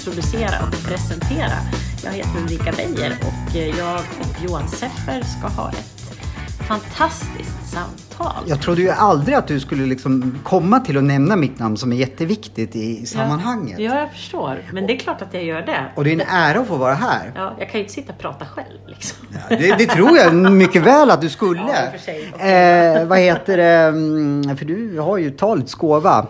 introducera och presentera. Jag heter Ulrika Beijer och jag och Johan Seffer ska ha ett fantastiskt samtal. Jag trodde ju aldrig att du skulle liksom komma till att nämna mitt namn som är jätteviktigt i sammanhanget. Ja, jag förstår. Men det är klart att jag gör det. Och det är en ära att få vara här. Ja, jag kan ju inte sitta och prata själv liksom. Det, det tror jag mycket väl att du skulle. Ja, för sig. eh, vad heter det? mm, För du har ju talets gåva.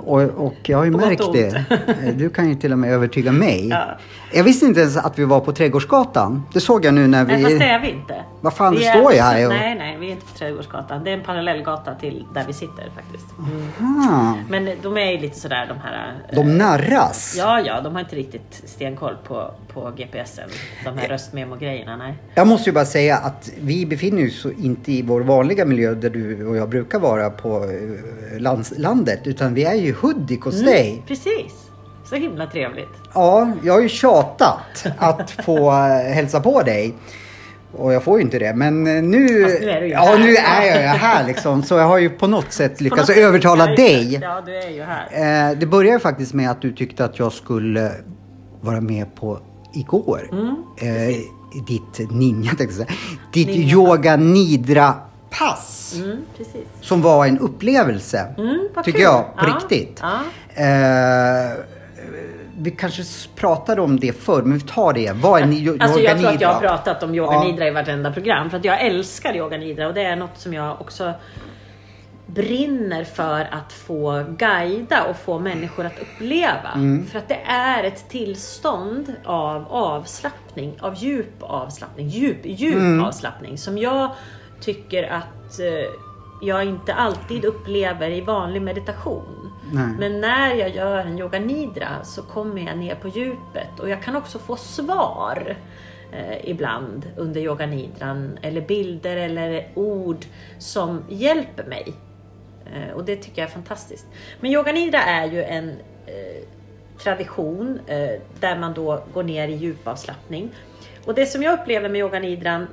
Och, och jag har ju Mm. På märkt det. Eh, Du kan ju till och med övertyga mig. Ja. Jag visste inte ens att vi var på Trädgårdsgatan. Det såg jag nu när vi... Nej, fast det är vi inte. Vad fan, Vi det står ju alltså- här. Och... Nej, nej, vi är inte på Trädgårdsgatan. Det är en parallellgata till där vi sitter faktiskt. Ah, Men de är ju lite sådär de här... eh, de narras. Ja, ja, de har inte riktigt stenkoll på, på GPSen. De här röstmemo-grejerna, nej. Jag måste ju bara säga att vi befinner oss inte i vår vanliga miljö där du och jag brukar vara på eh, lands, landet. Utan vi är ju i Hudik hos dig. Precis. Så himla trevligt. Ja, jag har ju tjatat att få eh, hälsa på dig. Och jag får ju inte det. Men eh, nu... Fast nu är du ju ja, här. nu är jag ju här liksom. Så jag har ju på något sätt lyckats något sätt- övertala Ja, dig. Ja, du är ju här. Eh, det började faktiskt med att du tyckte att jag skulle vara med på igår. Eh, ditt ninja, tänkte jag. Ditt Ninja. yoga nidra pass. Mm. Som var en upplevelse. Mm, tycker kul. jag, på Ja, riktigt. ja. Eh, vi kanske pratade om det förr, men vi tar det. Vad är ni, Alltså yoga jag tror att jag har pratat om yoga Ja. nidra i vartenda program. För att jag älskar yoga nidra och det är något som jag också brinner för att få guida och få människor att uppleva. Mm. För att det är ett tillstånd av avslappning, av djup avslappning, djup, djup Mm. avslappning som jag tycker att eh, jag inte alltid upplever i vanlig meditation. Nej. Men när jag gör en yoga nidra så kommer jag ner på djupet och jag kan också få svar eh, ibland under yoga nidran eller bilder eller ord som hjälper mig. Eh, och det tycker jag är fantastiskt. Men yoga nidra är ju en eh, tradition eh, där man då går ner i djupavslappning. Och det som jag upplever med yoga nidran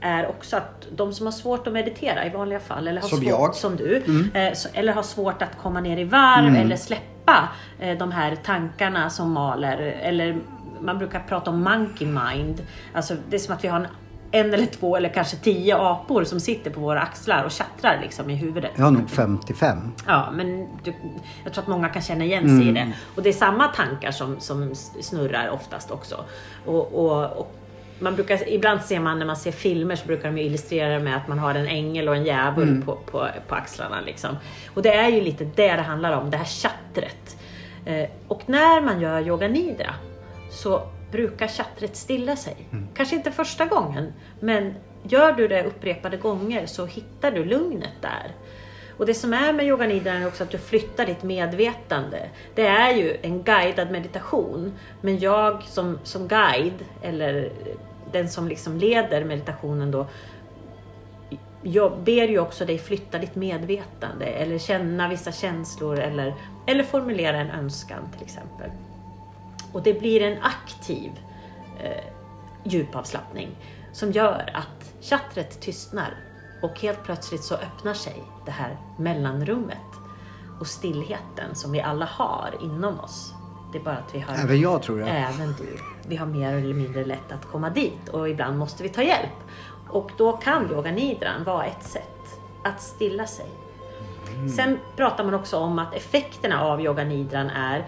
är också att de som har svårt att meditera i vanliga fall, eller har Som svårt, jag. som du, eh, så, eller har svårt att komma ner i varv Mm. eller släppa eh, de här tankarna som maler. Eller man brukar prata om monkey mind. Alltså det är som att vi har en, en eller två eller kanske tio apor som sitter på våra axlar och tjattrar liksom i huvudet. Jag har nog 55. Ja, men du, jag tror att många kan känna igen sig i Mm. det. Och det är samma tankar som, som snurrar oftast också. Och, och, och man brukar, ibland ser man när man ser filmer så brukar de ju illustrera det med att man har en ängel och en djävul Mm. på, på, på axlarna. Liksom. Och det är ju lite det det handlar om, det här chattret. Eh, och när man gör yoga nidra så brukar chattret stilla sig. Kanske inte första gången, men gör du det upprepade gånger så hittar du lugnet där. Och det som är med yoga nidra är också att du flyttar ditt medvetande. Det är ju en guidad meditation. Men jag som, som guide, eller den som liksom leder meditationen då, jag ber ju också dig flytta ditt medvetande eller känna vissa känslor eller, eller formulera en önskan till exempel. Och det blir en aktiv eh, djupavslappning som gör att chattret tystnar och helt plötsligt så öppnar sig det här mellanrummet och stillheten som vi alla har inom oss. Det är bara att vi har Även jag tror jag. Även du. Vi har mer eller mindre lätt att komma dit och ibland måste vi ta hjälp. Och då kan yoga nidran vara ett sätt att stilla sig. Sen pratar man också om att effekterna av yoga nidran är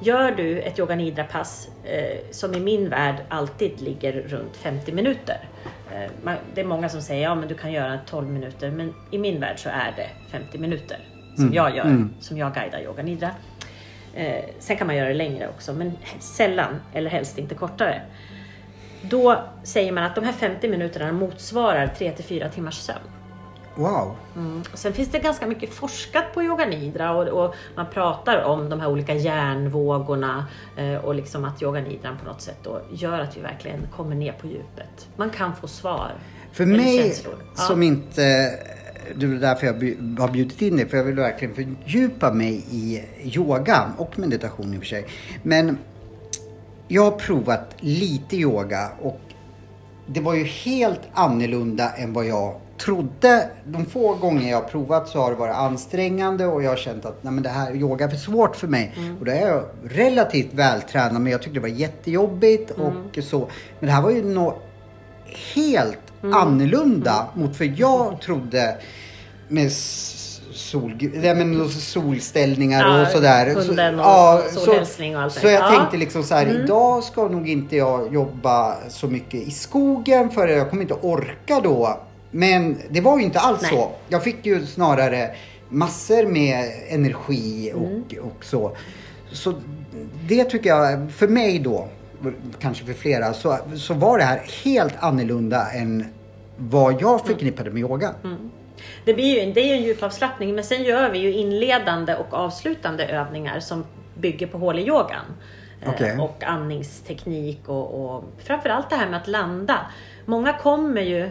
Gör du ett yoga nidra pass eh, som i min värld alltid ligger runt 50 minuter. Eh, man, det är många som säger ja men du kan göra 12 minuter men i min värld så är det 50 minuter som jag gör, som jag guidar yoga nidra. Eh, sen kan man göra det längre också, men sällan eller helst inte kortare. Då säger man att de här 50 minuterna motsvarar 3 till 4 timmars sömn. Wow. Och sen finns det ganska mycket forskat på yoga nidra och, och man pratar om de här olika hjärnvågorna eh, och liksom att yoga nidran på något sätt då gör att vi verkligen kommer ner på djupet. Man kan få svar. För mig känslor. Ja. som inte det är därför jag har bjudit in dig. För jag vill verkligen fördjupa mig i yoga och meditation i och för sig. Men jag har provat lite yoga och det var ju helt annorlunda än vad jag trodde. De få gånger jag har provat så har det varit ansträngande och jag har känt att nej men det här yoga är för svårt för mig. Och då är jag relativt vältränad men jag tyckte det var jättejobbigt och så. Men det här var ju något helt annorlunda mot för jag trodde med sol, nej, men solställningar Ja, och sådär. hunden och ja, solhälsning och allt så, jag Ja. Mm. tänkte liksom så här, idag ska nog inte jag jobba så mycket i skogen för jag kommer inte orka då. Men det var ju inte alls Nej. så. Jag fick ju snarare massor med energi och, Mm. och så. Så det tycker jag, för mig då, kanske för flera, så, så var det här helt annorlunda än vad jag förknippade med yoga. Mm. Det, blir ju, det är ju en djupavslappning men sen gör vi ju inledande och avslutande övningar som bygger på hål i yogan. Eh, Okej. Och andningsteknik och, och framförallt det här med att landa. Många kommer ju eh,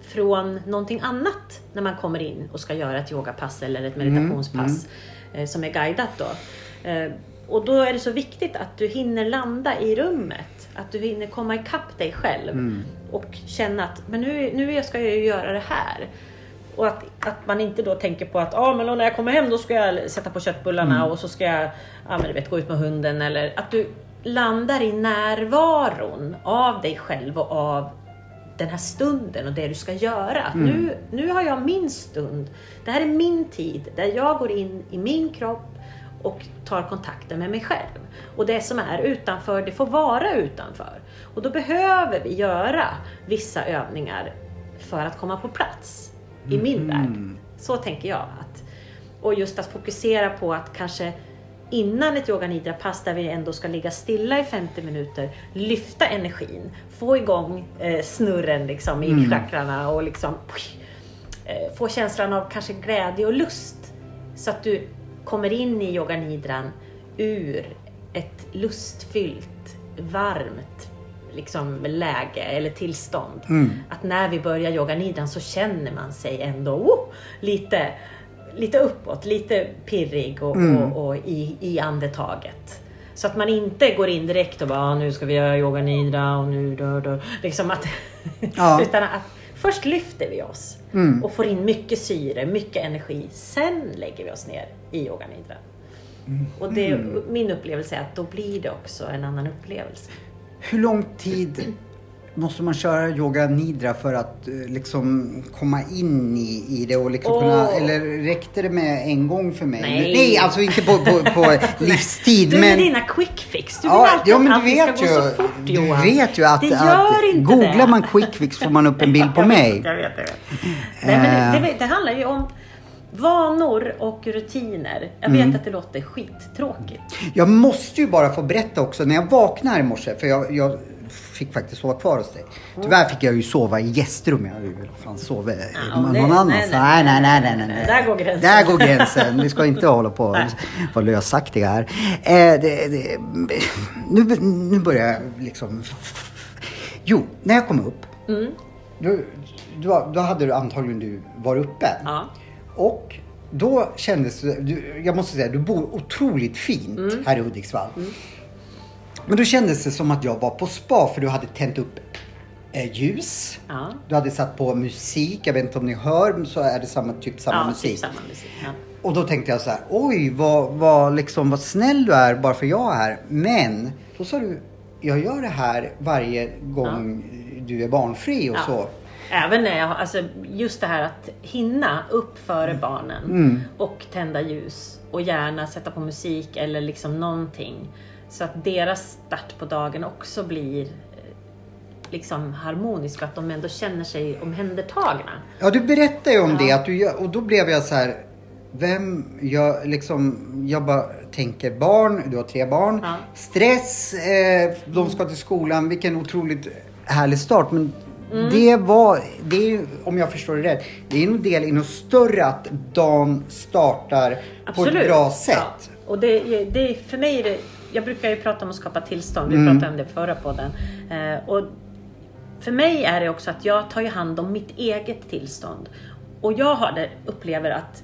från någonting annat när man kommer in och ska göra ett yogapass eller ett meditationspass eh, som är guidat då. Och då är det så viktigt att du hinner landa i rummet. Att du hinner komma ikapp dig själv och känna att men nu, nu ska jag ju göra det här. Och att, att man inte då tänker på att ah, men när jag kommer hem då ska jag sätta på köttbullarna och så ska jag ah, men vet, gå ut med hunden. Eller att du landar i närvaron av dig själv och av den här stunden och det du ska göra. Att Nu, nu har jag min stund. Det här är min tid där jag går in i min kropp och tar kontakten med mig själv. Och det som är utanför, det får vara utanför. Och då behöver vi göra vissa övningar för att komma på plats i min värld. Så tänker jag. Att, och just att fokusera på att kanske innan ett yoga nidra pass där vi ändå ska ligga stilla i 50 minuter, lyfta energin, få igång eh, snurren liksom i chakrarna och liksom eh, få känslan av kanske glädje och lust. Så att du kommer in i yoga nidran ur ett lustfyllt, varmt liksom, läge eller tillstånd. Att när vi börjar yoga nidran så känner man sig ändå oh, lite, lite uppåt, lite pirrig och, och, och i, i andetaget. Så att man inte går in direkt och bara ah, nu ska vi göra yoga nidra och nu dör, dör. Liksom att, Ja. utan att först lyfter vi oss och får in mycket syre, mycket energi. Sen lägger vi oss ner i yoga nidra. Och det, min upplevelse är att då blir det också en annan upplevelse. Hur lång tid måste man köra yoga nidra för att eh, liksom komma in i, i det och liksom Åh. kunna, eller räckte det med en gång för mig? Nej. Nej alltså inte på, på, på livstid Du men... med dina quick fix, du vill Ja, alltid ja men att du allting ska vet gå ju, så fort du Johan. vet ju att, det att gör inte googlar det. man quick fix får man upp en bild på mig. Jag vet, jag vet. Nej, men det, det, det handlar ju om vanor och rutiner. Jag Mm. vet att det låter skittråkigt. Jag måste ju bara få berätta också när jag vaknade i morse för jag, jag fick faktiskt sova kvar hos dig. Tyvärr fick jag ju sova i gästrum. Jag hade ju fan sovit Ja, någon annanstans. nej, Nej, nej, nej, nej, nej. Där går gränsen. Där går gränsen. Vi ska inte hålla på och vara lösaktiga här. Eh, det, det, nu, nu börjar jag liksom... Jo, när jag kom upp. Mm. Då, då, då hade du antagligen du varit uppe. Ja. Och då kändes det, du, jag måste säga, du bor otroligt fint Mm. här i Hudiksvall. Men då kändes det som att jag var på spa för du hade tänt upp eh, ljus. Ja. Du hade satt på musik, jag vet inte om ni hör, så är det samma, typ samma ja, musik. Typ samma musik. Ja. Och då tänkte jag så här, oj vad, vad, liksom, vad snäll du är bara för jag är här. Men då sa du, jag gör det här varje gång du är barnfri och så. Även när jag, alltså just det här att hinna upp före barnen Mm. och tända ljus och gärna sätta på musik eller liksom någonting. Så att deras start på dagen också blir eh, liksom harmonisk och att de ändå känner sig omhändertagna. Ja, du berättade ju om Ja. det att du gör, och då blev jag så här. Vem, jag liksom, jag bara tänker barn, du har tre barn. Ja. Stress, eh, de ska till skolan, vilken otroligt härlig start. Men Mm. det var, det är ju, om jag förstår det rätt, det är en del i något större att dagen startar på ett bra sätt. Ja. Och det, det, för mig är det, jag brukar ju prata om att skapa tillstånd, vi Mm. pratade om det förra podden. Eh, och för mig är det också att jag tar ju hand om mitt eget tillstånd. Och jag har det, upplever att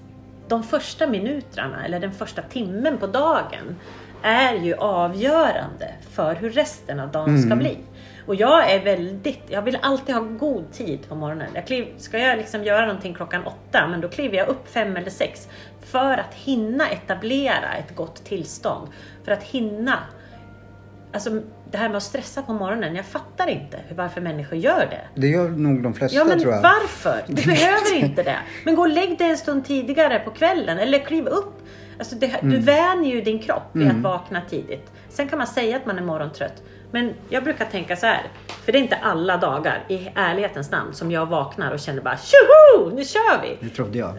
de första minuterna eller den första timmen på dagen är ju avgörande för hur resten av dagen ska bli. Och jag är väldigt, jag vill alltid ha god tid på morgonen. Jag kliv, ska jag liksom göra någonting klockan åtta, men då kliver jag upp fem eller sex. För att hinna etablera ett gott tillstånd. För att hinna Alltså det här med att stressa på morgonen, jag fattar inte varför människor gör det. Det gör nog de flesta Ja men tror jag. varför? Du behöver inte det. Men gå och lägg dig en stund tidigare på kvällen eller kliv upp. Alltså det, Mm. Du vänjer ju din kropp vid att vakna tidigt. Sen kan man säga att man är morgontrött. Men jag brukar tänka så här, för det är inte alla dagar i ärlighetens namn som jag vaknar och känner bara tjoho, nu kör vi! Det trodde jag.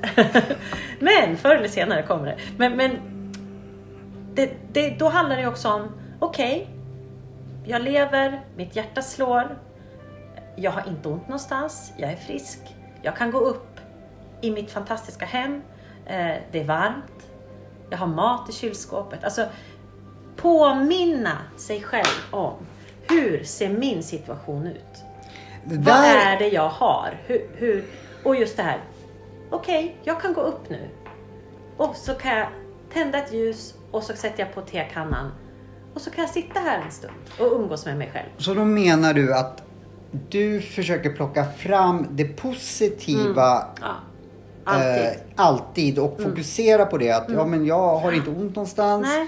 Men förr eller senare kommer det. Men, men det, det, då handlar det också om, okej, jag lever, mitt hjärta slår, jag har inte ont någonstans, jag är frisk, jag kan gå upp i mitt fantastiska hem, eh, det är varmt, jag har mat i kylskåpet. Alltså påminna sig själv om hur ser min situation ut? Det Vad där, är det jag har? Hur, hur, och just det här. Okej, jag kan gå upp nu. Och så kan jag tända ett ljus och så sätter jag på tekannan. Och så kan jag sitta här en stund och umgås med mig själv. Så då menar du att du försöker plocka fram det positiva Ja, alltid. Eh, alltid och fokusera på det att ja men jag har inte ont någonstans. Nej.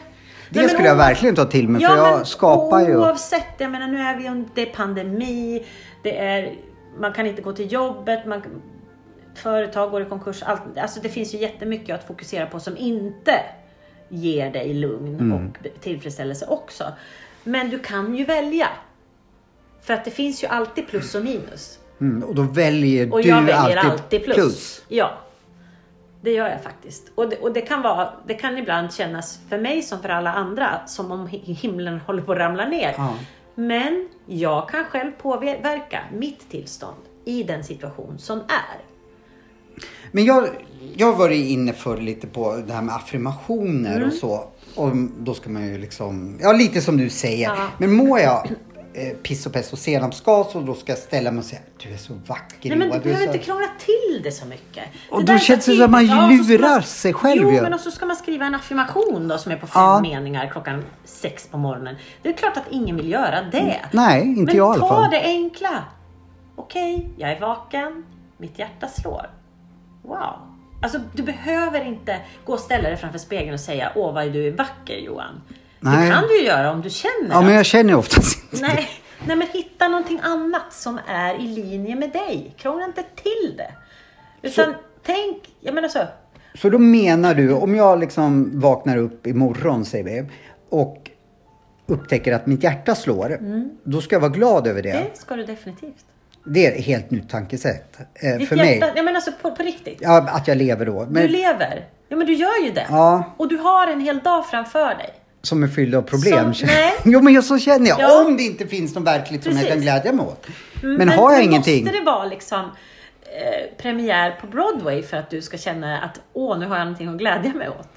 Det Nej, skulle jag verkligen ta till mig för jag men skapar ju. Oavsett, jag menar nu är vi det är pandemi, det är, man kan inte gå till jobbet, man, företag går i konkurs. Allt, alltså det finns ju jättemycket att fokusera på som inte ger dig lugn Mm. och tillfredsställelse också. Men du kan ju välja. För att det finns ju alltid plus och minus. Mm, och då väljer Och du jag väljer alltid, alltid, plus. Ja, det gör jag faktiskt. Och det, och det kan vara, det kan ibland kännas för mig som för alla andra som om hi- himlen håller på att ramla ner. Ja. Men jag kan själv påverka mitt tillstånd i den situation som är. Men jag, jag har varit inne för lite på det här med affirmationer Mm. och så. Och då ska man ju liksom, ja lite som du säger. Ja. Men mår jag piss och pest och senapsgas och då ska jag ställa mig och säga du är så vacker Nej men du behöver så... inte krångla till det så mycket. Och det då känns det som att man. Ja, lurar man- sig själv Jo ju. men och så ska man skriva en affirmation då som är på fem Ja. meningar klockan sex på morgonen. Det är klart att ingen vill göra det. Nej, inte men jag i alla ta fall. det enkla. Okej, jag är vaken. Mitt hjärta slår. Wow. Alltså du behöver inte gå och ställa dig framför spegeln och säga Åh vad du är vacker Johan. Nej. Det kan du ju göra om du känner Ja att- men jag känner oftast inte Nej, nej men hitta någonting annat som är i linje med dig. Krångla inte till det. Utan tänk, jag menar så. Så då menar du, om jag liksom vaknar upp imorgon säger vi och upptäcker att mitt hjärta slår, då ska jag vara glad över det. Det ska du definitivt. Det är ett helt nytt tankesätt eh, Ditt för hjärta, mig. jag menar alltså på, på riktigt. Ja, att jag lever då. Du Men, lever. Ja men du gör ju det. Ja. Och du har en hel dag framför dig. Som är fylld av problem. Som- nej. jo men jag- så känner jag. Ja. Om det inte finns något verkligt som jag kan glädja mig åt. Mm, Men, har jag men ingenting. Måste det vara liksom eh, premiär på Broadway för att du ska känna att åh, nu har jag någonting att glädja mig åt?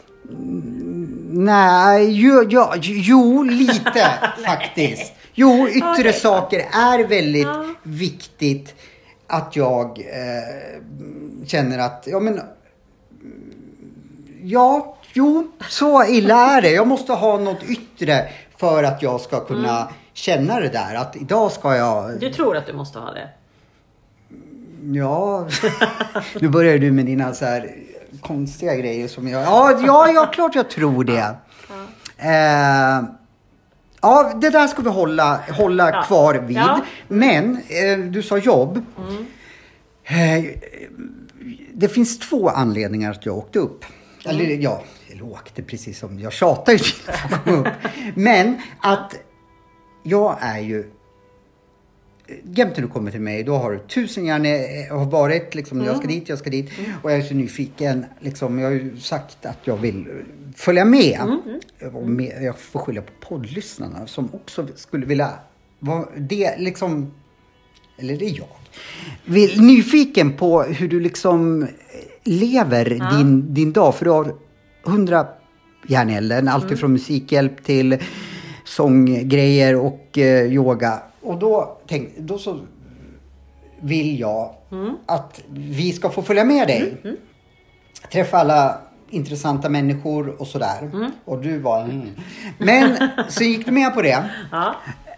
Nej, jo, ja, jo lite faktiskt. Jo, yttre Okej. saker är väldigt Ja. viktigt att jag eh, känner att, ja men, ja, jo, så illa är det. Jag måste ha något yttre för att jag ska kunna Mm. känna det där. Att idag ska jag, Du tror att du måste ha det? ja, nu börjar du med dina så här konstiga grejer som jag, ja, ja, ja klart jag tror det. Eh, ja, det där ska vi hålla, hålla Ja. kvar vid. Ja. Men eh, du sa jobb. Eh, det finns två anledningar att jag åkte upp. Eller ja, eller åkte precis som jag tjatar ju till att få komma upp. Men att jag är ju Jämt när du kommer till mig, då har du tusen järn eh, har varit liksom, jag ska dit, jag ska dit. Och jag är så nyfiken, liksom, jag har ju sagt att jag vill följa med. Och med jag får skylla på poddlyssnarna som också skulle vilja vara det liksom, eller det är jag. Vill, nyfiken på hur du liksom lever din, din dag. För du har hundra järn i elden, allt ifrån musikhjälp till sånggrejer och eh, yoga. Och då, tänk, då så vill jag att vi ska få följa med dig. Träffa alla intressanta människor och sådär. Och du var mm. Men så gick du med på det. Ja.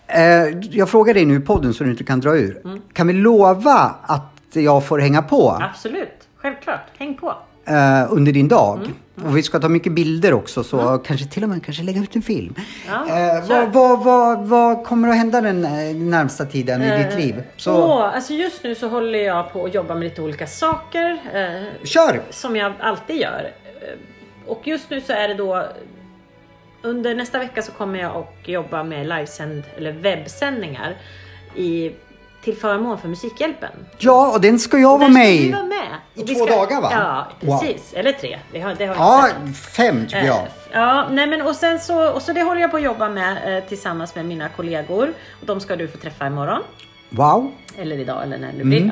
Eh, jag frågar dig nu i podden så du inte kan dra ur. Kan vi lova att jag får hänga på Absolut, självklart. Häng på. Eh, under din dag? Och vi ska ta mycket bilder också så kanske till och med kanske lägga ut en film. Ja, eh, vad, vad, vad, vad kommer att hända den eh, närmsta tiden i ditt liv? Så Åh, alltså just nu så håller jag på att jobba med lite olika saker. Eh, kör! som jag alltid gör. Eh, Och just nu så är det då under nästa vecka så kommer jag att jobba med livesänd eller webbsändningar i, till förmån för Musikhjälpen. Ja, och den ska jag vara med ska i. du vara med. I vi två dagar, va? Ja, Wow. precis. Eller tre. Det har, det har Ja, fem tycker jag. Eh, Ja, nej men och sen så, och så det håller jag på att jobba med eh, tillsammans med mina kollegor. Och de ska du få träffa imorgon. Wow. Eller idag eller när det Mm. blir.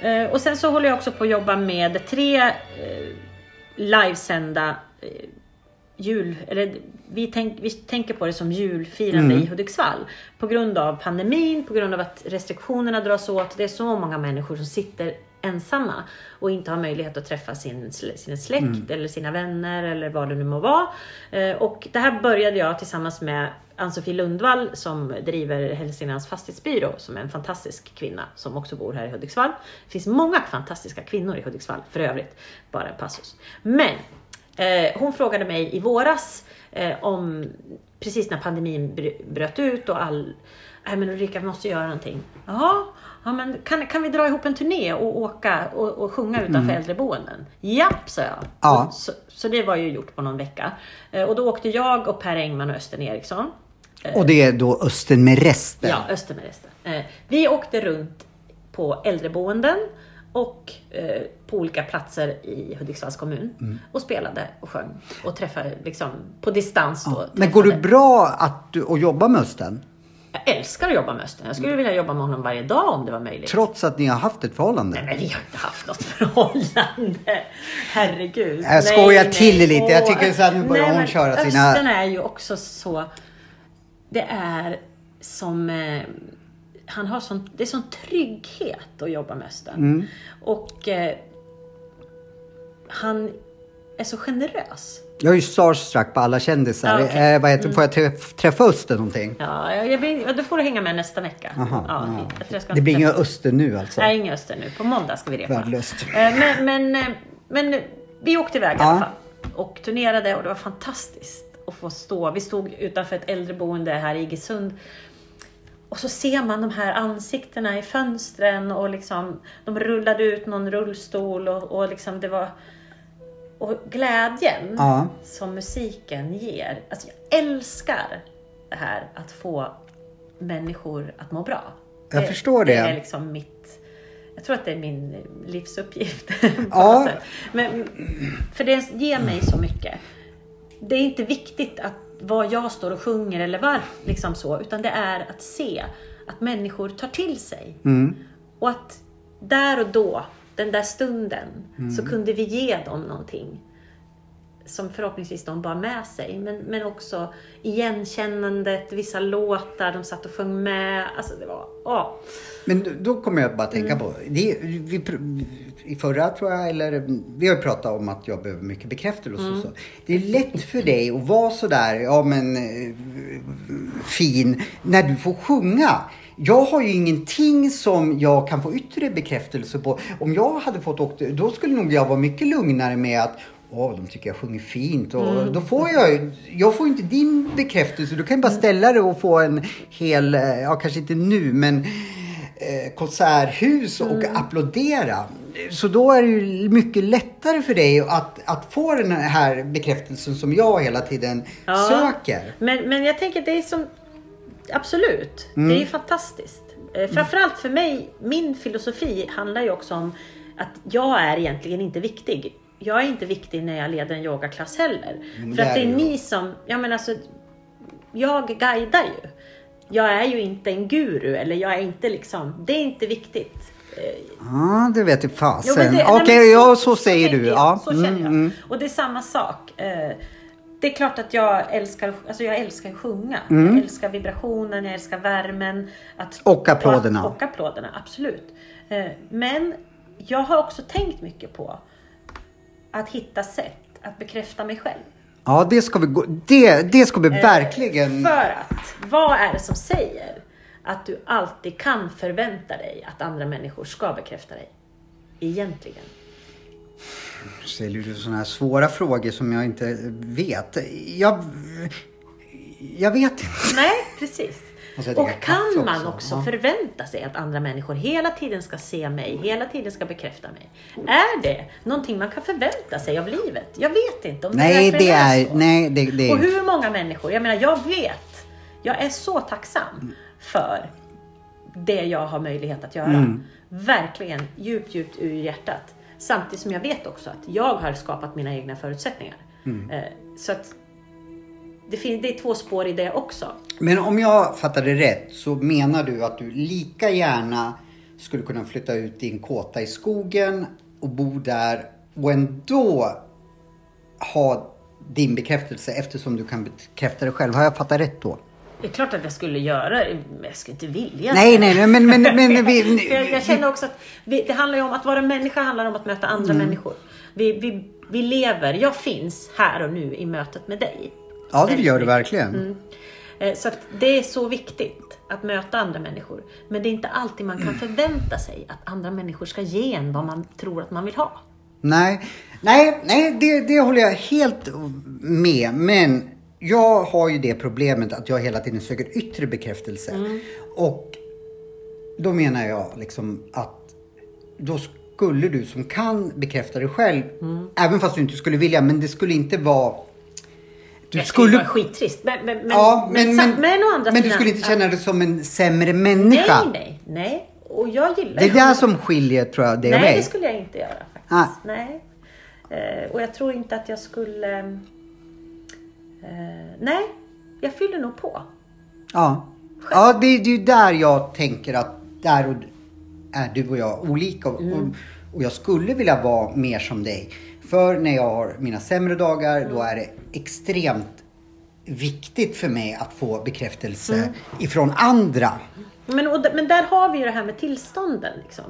Ja. Eh, Och sen så håller jag också på att jobba med tre livesända jul, eller vi, tänk, vi tänker på det som julfirande Mm. i Hudiksvall. På grund av pandemin, på grund av att restriktionerna dras åt. Det är så många människor som sitter ensamma och inte har möjlighet att träffa sin, sin släkt Mm. eller sina vänner eller vad det nu må vara. Eh, Och det här började jag tillsammans med Ann-Sofie Lundvall som driver Hälsinglands fastighetsbyrå som är en fantastisk kvinna som också bor här i Hudiksvall. Det finns många fantastiska kvinnor i Hudiksvall för övrigt. Bara en passus. Men eh, hon frågade mig i våras eh, om precis när pandemin br- bröt ut och all Nej men Ulrika vi måste göra någonting. Jaha, ja, men kan, kan vi dra ihop en turné och åka och, och sjunga utanför äldreboenden? Japp, sa jag. Ja. Så, så det var ju gjort på någon vecka. Eh, och då åkte jag och Per Engman och Östen Eriksson. Och det är då Östen med resten. Ja, Östen med resten. Eh, vi åkte runt på äldreboenden och eh, på olika platser i Hudiksvalls kommun Mm. och spelade och sjöng och träffade liksom på distans då. Men går det bra att du, att jobba med Östen? Jag älskar att jobba med Östen. Jag skulle vilja jobba med honom varje dag om det var möjligt. Trots att ni har haft ett förhållande? Nej, men vi har inte haft något förhållande. Herregud. Jag skojar till det lite. Jag tycker så att nu börjar hon men köra sina- Östen är ju också så... Det är som... Eh, han har sån, det är sån trygghet att jobba med Östen. Mm. Och eh, han är så generös. Jag är ju starstruck på alla kändisar. Ja. Mm. eh, vad heter, Får jag träff, träffa Östen någonting? Ja, jag, jag, då får du hänga med nästa vecka. Aha, ja, ja. Det blir inga Östen nu alltså? Nej, inga Öster nu. På måndag ska vi repa. Värdelöst. Eh, Men, men, eh, men vi åkte iväg i Ja. alla fall. Och turnerade och det var fantastiskt att få stå. Vi stod utanför ett äldreboende här i Iggesund. Och så ser man de här ansiktena i fönstren och liksom de rullade ut någon rullstol och, och liksom det var och glädjen Ja. som musiken ger. Alltså jag älskar det här att få människor att må bra. Jag förstår det. Det är liksom mitt... Jag tror att det är min livsuppgift. Ja. Men, för det ger mig så mycket. Det är inte viktigt att vad jag står och sjunger eller var, liksom så, utan det är att se att människor tar till sig. Mm. Och att där och då, den där stunden, Mm. så kunde vi ge dem någonting som förhoppningsvis de bar med sig. Men, men också igenkännandet, vissa låtar, de satt och sjöng med. Alltså det var, åh. Men då- kommer jag bara tänka Mm. på, det, vi, i förra tror jag, eller vi har ju pratat om att jag behöver mycket bekräftelse Mm. och så. Det är lätt för dig att vara sådär, ja men eh, fin, när du får sjunga. Jag har ju ingenting som jag kan få yttre bekräftelse på. Om jag hade fått åka, då skulle nog jag vara mycket lugnare med att Åh, de tycker jag sjunger fint. Och Mm. Då får jag jag får inte din bekräftelse. Du kan ju bara ställa dig och få en hel, eh, ja kanske inte nu, men konserthus och Mm. applådera. Så då är det ju mycket lättare för dig att, att få den här bekräftelsen som jag hela tiden Ja. söker. Men, men jag tänker det är som, absolut, Mm. det är fantastiskt. Eh, framförallt för mig, min filosofi handlar ju också om att jag är egentligen inte viktig. Jag är inte viktig när jag leder en yogaklass heller. Men För att det är du. ni som, ja men alltså, jag guidar ju. Jag är ju inte en guru eller jag är inte liksom, det är inte viktigt. Eh, Ja, det vet jag Jo, fasen. Okej, men ja så säger tänker du. jag. Ja. Så känner Mm, jag. mm. Och det är samma sak. Eh, Det är klart att jag älskar, alltså jag älskar att sjunga. Mm. Jag älskar vibrationen, jag älskar värmen. Att, Och applåderna. Och, och applåderna, absolut. Eh, Men jag har också tänkt mycket på att hitta sätt att bekräfta mig själv. Ja, det ska vi, gå, det, det ska vi verkligen... För att, vad är det som säger att du alltid kan förvänta dig att andra människor ska bekräfta dig? Egentligen. ställer du sådana här svåra frågor som jag inte vet. Jag, jag vet inte. Nej, precis. Dricka Och kan man också? också Ja. förvänta sig att andra människor hela tiden ska se mig, hela tiden ska bekräfta mig? Är det någonting man kan förvänta sig av livet? Jag vet inte om Nej, det det är... så. Nej, det, det Och hur många människor, jag menar jag vet, jag är så Mm. tacksam för det jag har möjlighet att göra. Mm. Verkligen djupt, djupt ur hjärtat. Samtidigt som jag vet också att jag har skapat mina egna förutsättningar. Mm. Eh, Så att det, fin- det är två spår i det också. Men om jag fattade rätt så menar du att du lika gärna skulle kunna flytta ut i en kåta i skogen och bo där och ändå ha din bekräftelse eftersom du kan bekräfta dig själv. Har jag fattat rätt då? Det är klart att jag skulle göra det, men jag skulle inte vilja. Nej, nej, nej, men, men, men vi, jag känner också att vi, det handlar ju om att vara människa handlar om att möta andra Mm. människor. Vi, vi, vi lever, jag finns här och nu i mötet med dig. Ja, det gör du mycket. verkligen. Eh, Så det är så viktigt att möta andra människor. Men det är inte alltid man kan förvänta sig att andra människor ska ge en vad man tror att man vill ha. Nej, nej, nej det, det håller jag helt med. Men jag har ju det problemet att jag hela tiden söker yttre bekräftelse. Och då menar jag liksom att då skulle du som kan bekräfta dig själv, även fast du inte skulle vilja, men det skulle inte vara... Du Det skulle vara skittrist. Men, men, men, ja, men, men, men, andra men du skulle inte känna dig som en sämre människa. Nej, nej, nej. Och jag gillar Det är där som skiljer tror jag, dig och Nej, mig. det skulle jag inte göra faktiskt. Ah. Nej. Eh, och jag tror inte att jag skulle... Eh, nej, jag fyller nog på. Ja, ja det, det är ju där jag tänker att där och- är du och jag olika. Och, och, och jag skulle vilja vara mer som dig. För när jag har mina sämre dagar då är det extremt viktigt för mig att få bekräftelse ifrån andra. Men, och, men där har vi ju det här med tillstånden. Liksom.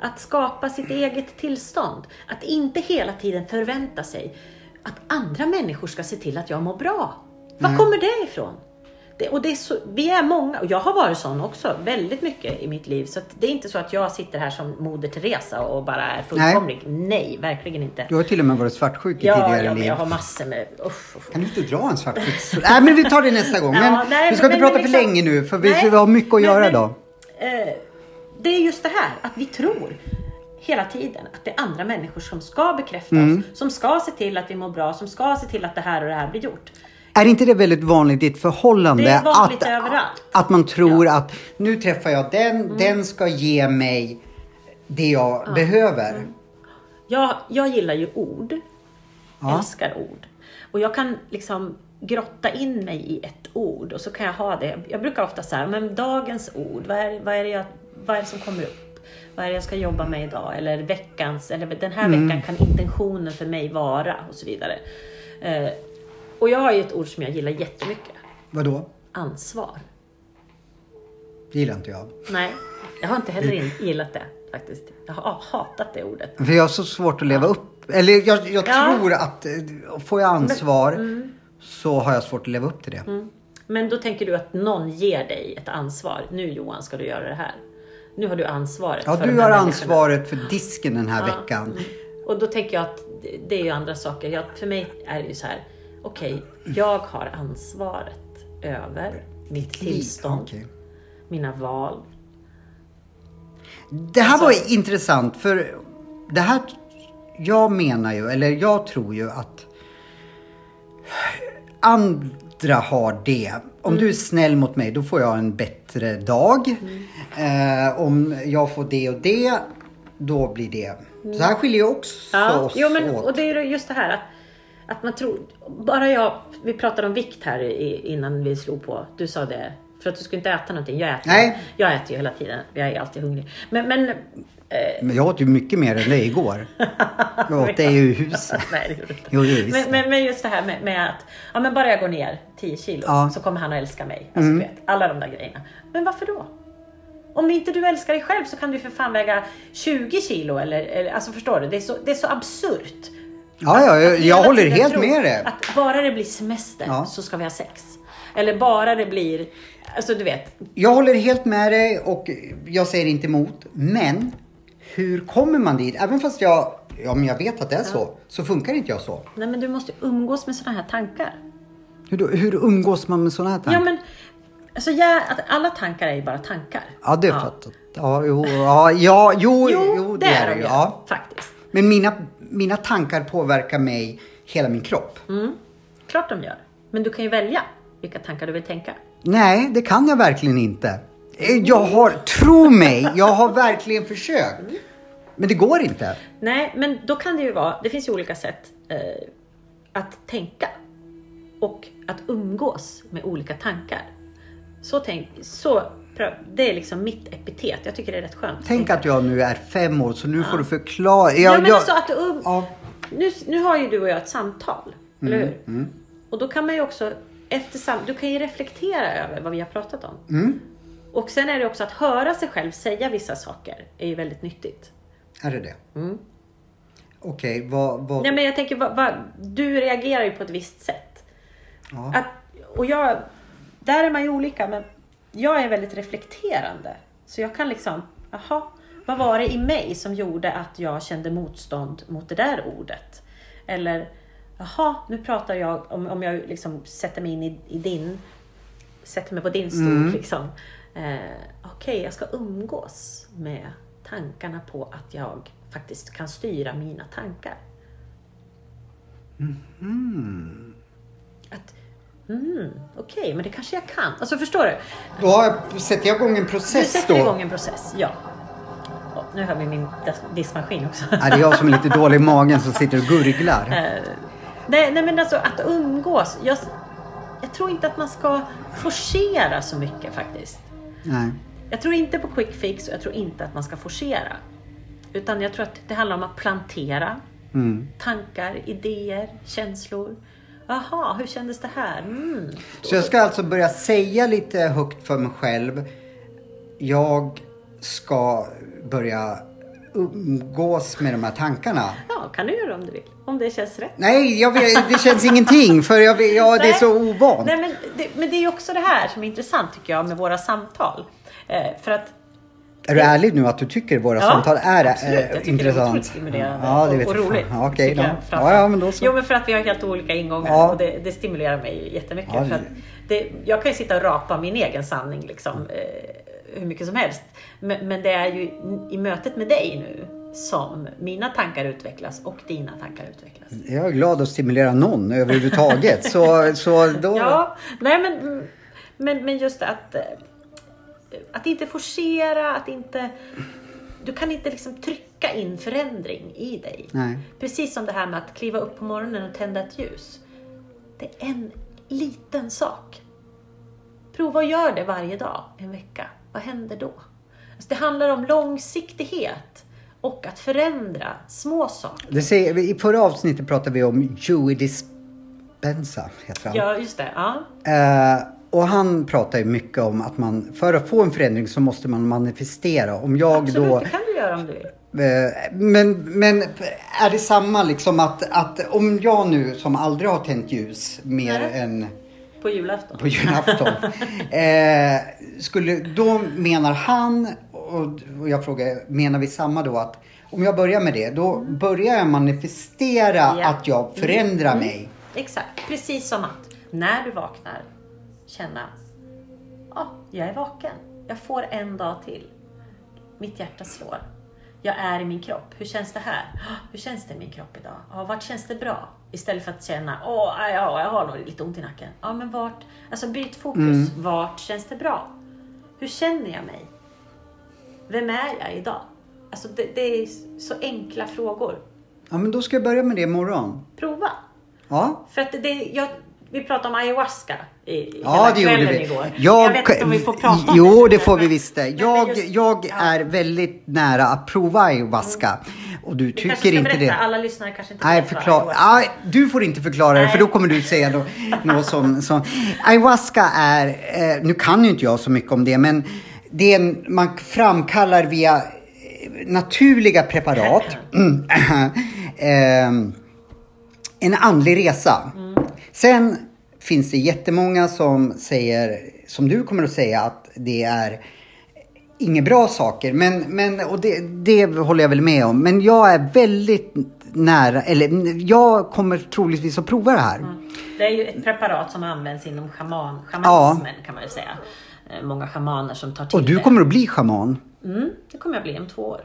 Att skapa sitt eget tillstånd. Att inte hela tiden förvänta sig att andra människor ska se till att jag mår bra. Var kommer det ifrån? Det, och det är så, vi är många, och jag har varit sån också, väldigt mycket i mitt liv. Så det är inte så att jag sitter här som Moder Teresa och bara är fullkomlig. Nej, verkligen inte. Du har till och med varit svartsjuk i Ja, tidigare ja men liv. jag har massor med... Usch, usch. Kan du inte dra en svartsjuk? Nej men vi tar det nästa gång. Ja, Men nej, vi ska men- inte men prata för liksom- länge nu för vi, Nej, vi har mycket att men- göra men- idag. Eh, det är just det här att vi tror hela tiden att det är andra människor som ska bekräfta Mm. oss, som ska se till att vi mår bra, som ska se till att det här och det här blir gjort. Är inte det väldigt vanligt i ett förhållande? Det är vanligt att, överallt. Att man tror att nu träffar jag den, den ska ge mig det jag behöver. Jag, jag gillar ju ord, Ja. älskar ord. Och jag kan liksom grotta in mig i ett ord och så kan jag ha det. Jag brukar ofta säga, men dagens ord, vad är, vad, är det jag, vad är det som kommer upp? Vad är det jag ska jobba med idag? Eller veckans, eller den här veckan kan intentionen för mig vara och så vidare. Eh, och jag har ju ett ord som jag gillar jättemycket. Vadå? Ansvar. Det gillar inte jag. Nej, jag har inte heller in- gillat det faktiskt. Jag har hatat det ordet. För jag har så svårt att leva upp. Eller jag, jag Ja. Mm. tror att eh, får jag ansvar så har jag svårt att leva upp till det. Men då tänker du att någon ger dig ett ansvar. Nu Johan ska du göra det här. Nu har du ansvaret Ja, för du har ansvaret för disken den här veckan. Och då tänker jag att det- det är ju andra saker. Jag, för mig är det ju så här. Okej, jag har ansvaret över mitt tillstånd, Okej. mina val. Det här Alltså- var intressant för det här, jag menar ju, eller jag tror ju att andra har det. Om Mm. du är snäll mot mig då får jag en bättre dag. Mm. Eh, om jag får det och det, då blir det. Så här skiljer ju också Ja, oss jo, men, åt. och det är ju just det här att, att man tror, bara jag, vi pratade om vikt här i, innan vi slog på. Du sa det, för att du skulle inte äta någonting. Jag äter, Nej. jag äter ju hela tiden. Jag är alltid hungrig. Men, men Men jag åt ju mycket mer än dig igår. Jag åt dig i huset. Nej, det gjorde. Jo, visst. men, men, men just det här med, med att ja, men bara jag går ner 10 kilo Ja. Mm. så kommer han att älska mig. Alltså, du vet, alla de där grejerna. Men varför då? Om inte du älskar dig själv så kan du för fan väga 20 kilo eller, eller alltså förstår du? Det är så, det är så absurt. Ja, ja, jag, jag håller helt med dig. Att bara det blir semester Ja. så ska vi ha sex. Eller bara det blir, alltså du vet. Jag håller helt med dig och jag säger inte emot. Men hur kommer man dit? Även fast jag, ja, men jag vet att det är så, så funkar inte jag så. Nej men du måste umgås med sådana här tankar. Hur, då- hur umgås man med sådana här tankar? Ja men, alltså ja, att alla tankar är ju bara tankar. Ja, det är fattat. Ja, jo, ja, ja, jo, Jo, jo, det är de ju. Ja. Faktiskt. Men mina, mina tankar påverkar mig, hela min kropp. Mm. Klart de gör. Men du kan ju välja vilka tankar du vill tänka. Nej, det kan jag verkligen inte. Jag har, tro mig, jag har verkligen försökt. Men det går inte. Nej, men då kan det ju vara, det finns ju olika sätt eh, att tänka. Och att umgås med olika tankar. Så tänk, så, det är liksom mitt epitet. Jag tycker det är rätt skönt. Tänk att jag nu är fem år, så nu får du förklara. Ja, Jag, men jag, alltså att um, ja. nu, nu har ju du och jag ett samtal, eller hur? Och då kan man ju också, efter sam, du kan ju reflektera över vad vi har pratat om. Och sen är det också att höra sig själv säga vissa saker, är ju väldigt nyttigt. Är det det? Okej, vad... vad Nej men jag tänker, vad, vad, du reagerar ju på ett visst sätt. Ja. Att, och jag, där är man ju olika, men jag är väldigt reflekterande. Så jag kan liksom, jaha, vad var det i mig som gjorde att jag kände motstånd mot det där ordet? Eller, jaha, nu pratar jag, om, om jag liksom sätter mig in i, i din, sätter mig på din stol liksom. Eh, Okej, jag ska umgås med tankarna på att jag faktiskt kan styra mina tankar. Att, mm, okej, men det kanske jag kan. Alltså förstår du? Då har jag, sätter jag igång en Du process sätter då. igång en process, ja. Och nu hör vi min dis- diskmaskin också. Ja, det är jag som är lite dålig i magen som sitter och gurglar. Eh, nej, nej men alltså att umgås. Jag, jag tror inte att man ska forcera så mycket faktiskt. Nej. Jag tror inte på quick fix och jag tror inte att man ska forcera. Utan jag tror att det handlar om att plantera Mm. tankar, idéer, känslor. Jaha, hur kändes det här? Mm. Så jag ska alltså börja säga lite högt för mig själv. Jag ska börja umgås med de här tankarna. Ja, kan du göra om du vill. Om det känns rätt. Nej, jag vet, det känns ingenting för jag, vet- ja, det är så ovant. Nej, men, det, men det är också det här som är intressant tycker jag med våra samtal. Eh, för att Är du ärlig nu att du tycker våra samtal är absolut. eh, Jag tycker intressant? det är otroligt stimulerande Ja, det och, vet roligt. Ja, då. Ja, ja, men då så. Jo, men för att vi har helt olika ingångar Ja. och det, det stimulerar mig jättemycket. Ja, för att det- det, jag kan ju sitta och rapa min egen sanning liksom, eh, hur mycket som helst. Men, men det är ju i mötet med dig nu som mina tankar utvecklas och dina tankar utvecklas. Jag är glad att stimulera någon överhuvudtaget. så, så då... Ja, nej men, men, men just att, eh, att inte forcera, att inte... Du kan inte liksom trycka in förändring i dig. Nej. Precis som det här med att kliva upp på morgonen och tända ett ljus. Det är en liten sak. Prova att göra det varje dag, en vecka. Vad händer då? Alltså det handlar om långsiktighet och att förändra små saker. Det säger, I förra avsnittet pratade vi om Joey Dispenza, heter han. Ja, just det. Ja. Eh, och han pratar ju mycket om att man, för att få en förändring så måste man manifestera. Om jag Absolut, då... det kan du göra om du vill. Eh, Men, men är det samma liksom att, att om jag nu som aldrig har tänt ljus mer Nej. än På julafton. på julafton. eh, skulle, då menar han, och, och jag frågar, menar vi samma då att om jag börjar med det, då börjar jag manifestera Ja. att jag förändrar Mm. mig. Exakt, precis som att när du vaknar känna, ja, jag är vaken. Jag får en dag till. Mitt hjärta slår. Jag är i min kropp. Hur känns det här? "Ah, Hur känns det i min kropp idag? Ja, vart känns det bra? Istället för att känna, åh, ja, jag har nog lite ont i nacken. Ja, men vart? Alltså byt fokus. Vart känns det bra? Hur känner jag mig? Vem är jag idag? Alltså det, det är så enkla frågor. Ja, men då ska jag börja med det imorgon. Prova. Ja. För att det, jag, vi pratade om ayahuasca i, Ja, det gjorde vi. igår. Jag, vet inte om vi får prata om Jo, det. det får vi visst det. Jag, just- jag ja. är väldigt nära att prova ayahuasca. Och du kanske tycker inte berätta, det. alla lyssnare kanske inte Nej, förklara. Ah, du får inte förklara det, Nej. för då kommer du säga något, något som, som... Ayahuasca är... Eh, nu kan ju inte jag så mycket om det, men det är en, man framkallar via eh, naturliga preparat. Mm. Ehm, en andlig resa. Sen finns det jättemånga som säger, som du kommer att säga, att det är inga bra saker. Men, men, och det, det håller jag väl med om. Men jag är väldigt nära, eller jag kommer troligtvis att prova det här. Det är ju ett preparat som används inom shaman, shamanismen kan man ju säga. Eh, Många shamaner som tar till Och du det. kommer att bli shaman. Mm, det kommer jag bli om två år.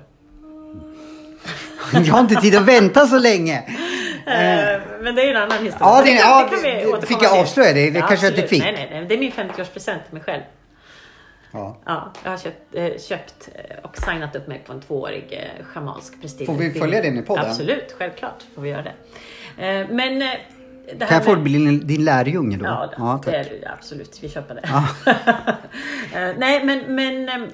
Jag har inte tid att vänta så länge. Eh, Men det är en annan historia. Ja, det- ja, det- återkomma fick jag avslöja det? Det kanske jag inte absolut. fick. Nej, nej, nej. Det är min 50-årspresent till mig själv. Ja. Ja, jag har köpt, eh, köpt eh, och signat upp mig på en tvåårig eh, schamansk prestigeutbildning. Får vi följa den i podden? Absolut, självklart får vi göra det. Eh, Men eh, det Kan jag få med- bli din, din lärjunge då? Ja, ja det är du ja, absolut. Vi köper det. Eh, Nej, men... men ehm, eh,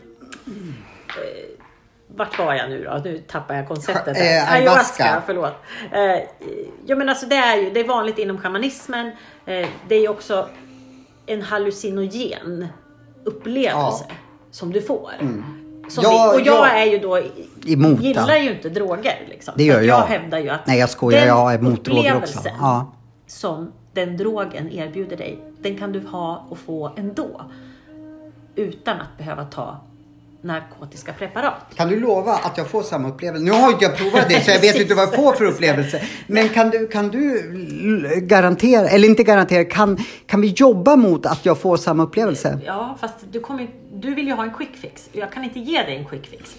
vart var jag nu då? Nu tappar jag konceptet. Eh, här. ayahuasca. förlåt. Eh, ja, men alltså det är ju det är vanligt inom shamanismen. Eh, det är ju också en hallucinogen upplevelse som du får. Som Ja, vi, och jag ja. är ju då Emot gillar allt. ju inte droger. Liksom. Det gör jag. Jag hävdar ju att Nej, jag skojar. Jag är emot droger också. Ja. som den drogen erbjuder dig, den kan du ha och få ändå. Utan att behöva ta narkotiska preparat. Kan du lova att jag får samma upplevelse? Nu har inte jag provat det så jag vet inte vad jag får för upplevelse. Men kan du, kan du garantera, eller inte garantera, kan, kan vi jobba mot att jag får samma upplevelse? Ja, fast du, kommer, du vill ju ha en quick fix. Jag kan inte ge dig en quick fix.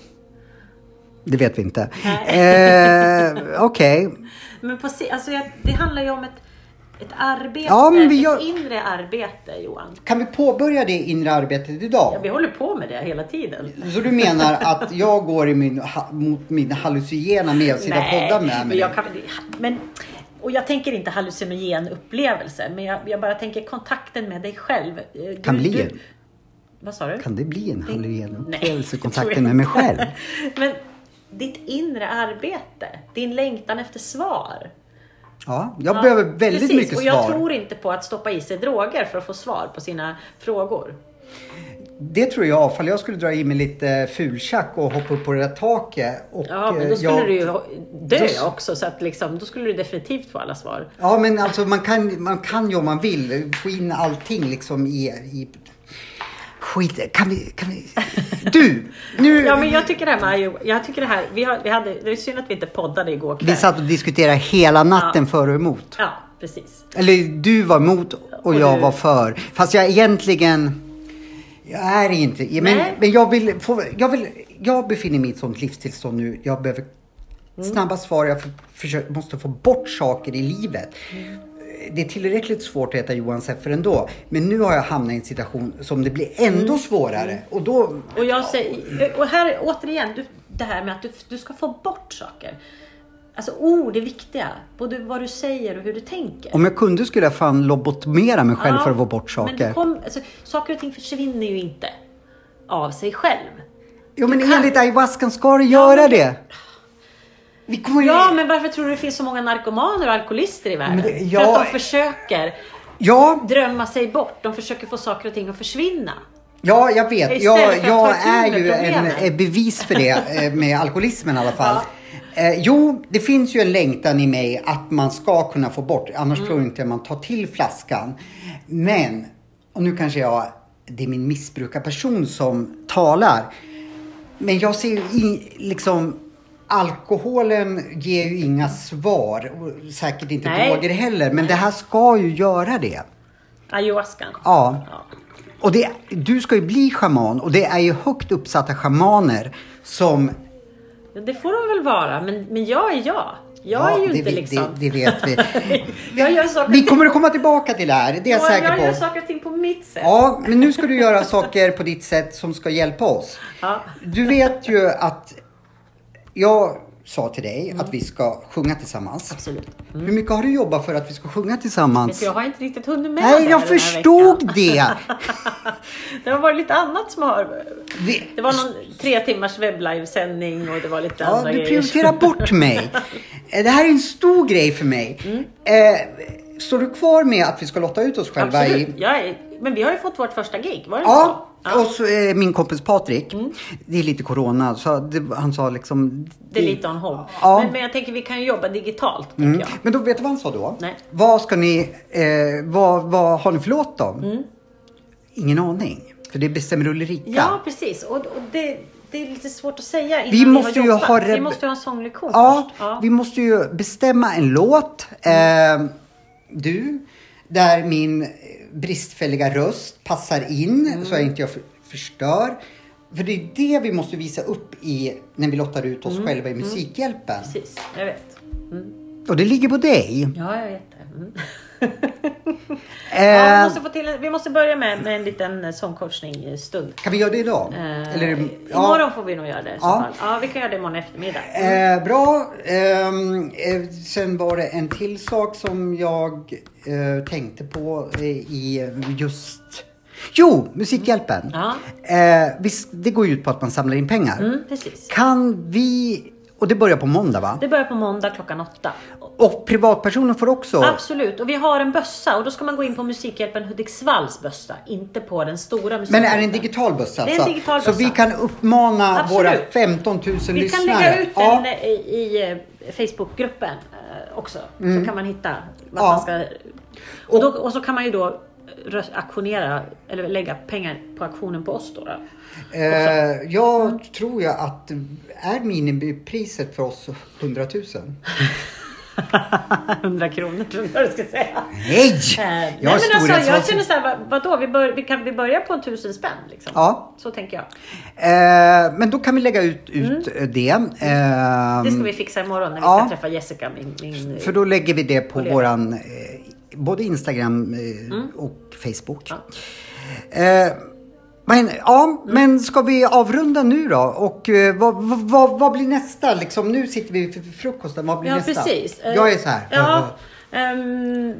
Det vet vi inte. Eh, Okej. Men på, alltså, det handlar ju om ett, ett arbete, Ja, men vi gör- ett inre arbete Johan. Kan vi påbörja det inre arbetet idag? Ja, vi håller på med det hela tiden. Så du menar att jag går i min, ha, mot min hallucinogena och podda med men mig? jag kan, men, och jag tänker inte hallucinogen upplevelse, men jag, jag bara tänker kontakten med dig själv. Eh, Du, Kan bli du. Vad sa du? Kan det bli en hallucinogen upplevelse, kontakten med mig själv? Men ditt inre arbete, din längtan efter svar. Ja, jag Ja, behöver väldigt precis. mycket Och jag svar. tror inte på att stoppa i sig droger för att få svar på sina frågor. Det tror jag, ifall jag skulle dra i mig lite fultjack och hoppa upp på det där taket. Och, Ja, men eh, då skulle jag, du ju dö Då- också, så att liksom, då skulle du definitivt få alla svar. Ja, men alltså man kan, man kan ju om man vill få in allting liksom i... i skit, kan vi, kan vi... Du! Nu... Ja, men jag tycker det här med ayo- jag tycker det här, vi, har, vi hade, det är synd att vi inte poddade igår kväll. Vi satt och diskuterade hela natten för och emot. Ja, precis. Eller du var emot och, Och jag du- var för. Fast jag egentligen... Jag är inte... Men, Nej. men jag vill få... Jag, vill, jag befinner mig i ett sånt livstillstånd nu. Jag behöver Mm. snabba svar. Jag för, försöker, måste få bort saker i livet. Mm. Det är tillräckligt svårt att äta Johan Seffer ändå. Men nu har jag hamnat i en situation som det blir Mm. ändå svårare. Och då... Och jag säger, och här återigen, du, det här med att du, du ska få bort saker. Alltså ord är viktiga, både vad du säger och hur du tänker. Om jag kunde skulle jag fan lobotomera mig själv Ja, för att få bort Men saker. du kom, alltså, saker och ting försvinner ju inte av sig själv. Jo men du kan- enligt ayahuascan ska det göra men- det. Ja, men varför tror du det finns så många narkomaner och alkoholister i världen? Det- För ja. att de försöker Ja, drömma sig bort. De försöker få saker och ting att försvinna. Ja, jag vet. Jag, för jag är ju en, ett bevis för det eh, med alkoholismen i alla fall. Eh, jo, det finns ju en längtan i mig att man ska kunna få bort, annars Mm. tror jag inte man tar till flaskan. Men, och nu kanske jag, det är min missbrukarperson som talar. Men jag ser ju i, liksom, alkoholen ger ju inga svar. Och säkert inte Nej. droger heller. Men det här ska ju göra det. Ayahuascan. Ja. Ja. Och det, du ska ju bli shaman och det är ju högt uppsatta shamaner som... Det får de väl vara, men, men jag är jag. Jag är ju det, inte vi- liksom... det, det vet vi. jag Vi kommer att komma tillbaka till det här, det är jag Ja, säker jag gör på. saker och ting på mitt sätt. Ja, men nu ska du göra saker på ditt sätt som ska hjälpa oss. Ja. Du vet ju att jag sa till dig att vi ska sjunga tillsammans. Absolut. Hur mycket har du jobbat för att vi ska sjunga tillsammans? så jag har inte riktigt hunnit med Nej, det jag förstod det. det har varit lite annat som har... Vi- Det var någon tre timmars webblivesändning och det var lite Ja, andra du grejer. prioriterar bort mig. Eh, Det här är en stor grej för mig. Mm. Eh, står du kvar med att vi ska lotta ut oss själva Absolut. i... Är, men vi har ju fått vårt första gig, var det Ja, Och så eh, min kompis Patrik, det är lite corona, så det, han sa liksom... Det är lite on hold. Ja. Men, men jag tänker vi kan ju jobba digitalt. Mm. jag. Men då vet du vad han sa då? Nej. Vad ska ni, eh, vad, vad har ni för låt då? Mm. Ingen aning. För det bestämmer Ulrika. Ja, precis. Och, och det, det är lite svårt att säga Vi vi, måste jobbat. ha Vi måste ju ha en sånglektion Ja, först. Ja. vi måste ju bestämma en låt. Eh, du, där min bristfälliga röst passar in Mm. så att inte jag för, förstör. För det är det vi måste visa upp i, när vi lottar ut Mm. oss själva i Musikhjälpen. Precis, jag vet. Och det ligger på dig. Ja, jag vet det. Mm. Eh, Ja, vi, måste få till, vi måste börja med, med en liten eh, sångcoachning-stund. Kan vi göra det idag? Eh, Eller, Imorgon får vi nog göra det Ja. Ja, vi kan göra det imorgon eftermiddag. Eh, bra. Ehm, eh, sen var det en till sak som jag eh, tänkte på eh, i just... Jo, Musikhjälpen. Ja. Eh, visst, det går ju ut på att man samlar in pengar. Mm, precis. Kan vi... Och det börjar på måndag va? Det börjar på måndag klockan åtta. Och privatpersoner får också... Absolut, och vi har en bössa och då ska man gå in på Musikhjälpen Hudiksvalls bössa, inte på den stora Men Musikhjälpen. är det en digital alltså? Det är en digital Så buss. vi kan uppmana Absolut. våra 15 000 Vi lyssnare. kan lägga ut Ja. den i, i eh, Facebookgruppen eh, också. Så kan man hitta vad Ja. man ska... Och, då, och så kan man ju då aktionera eller lägga pengar på aktionen på oss då. då. Eh, jag tror ju att är minimipriset för oss 100 000? 100 kronor tror jag du ska säga. Nej! Eh, Jag nej men alltså, jag känner såhär, vad, vadå? Vi, bör, vi, kan, vi börjar på en tusen spänn liksom. Ja. Så tänker jag. Eh, men då kan vi lägga ut, ut det. Eh, Mm. Det ska vi fixa imorgon när vi ja. ska träffa Jessica, min, min För då lägger vi det på kollega. våran eh, både Instagram eh, och Facebook. Mm. Ja. Mm. Eh, men, ja, men ska vi avrunda nu då? Och eh, vad, vad, vad, blir nästa? Liksom, nu sitter vi för frukosten. Vad blir Ja, nästa? precis. Eh, Jag är så här. Ja, ehm,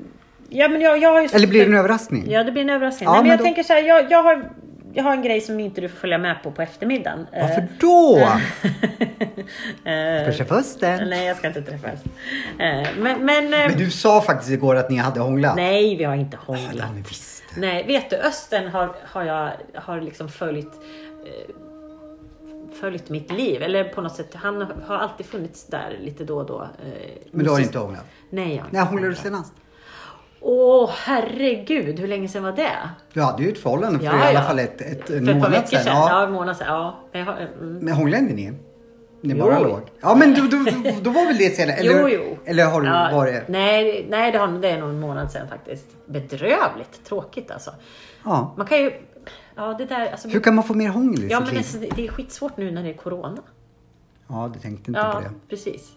ja men jag, jag har ju... Eller blir det en överraskning? Ja, det blir en överraskning. Ja, Nej, men men jag då- tänker så här, jag, jag, har, jag har en grej som inte du får följa med på på eftermiddagen. Varför då? eh, Första hösten. Nej, jag ska inte träffas. Eh, men, men, eh, Men du sa faktiskt igår att ni hade hånglat. nej, vi har inte Ja, det hånglat. har ni visst. Nej, vet du, Östen har, har jag har liksom följt följt mitt liv. Eller på något sätt, han har alltid funnits där lite då och då. Men du har inte hånglat? Nej, jag har inte När hånglade du senast? Åh herregud, hur länge sedan var det? Du hade ju ett förhållande för Ja, i alla ja. fall ett, ett, För en ett par månad veckor sedan. sedan. Ja. Ja, en månad sedan. Ja, jag har, mm. Men hånglade inte ni? Ni Jo. bara låg? Ja men då, då, då, var väl det senare? Eller, Jo, jo. eller har du Ja, varit? Nej, nej det, har, det är nog en månad sedan faktiskt. Bedrövligt tråkigt alltså. Ja. Man kan ju... Ja, det där... Alltså, Hur kan man få mer hångel i ja, sitt men liv? alltså, det, det är skitsvårt nu när det är Corona. Ja, du tänkte inte Ja, på det. precis.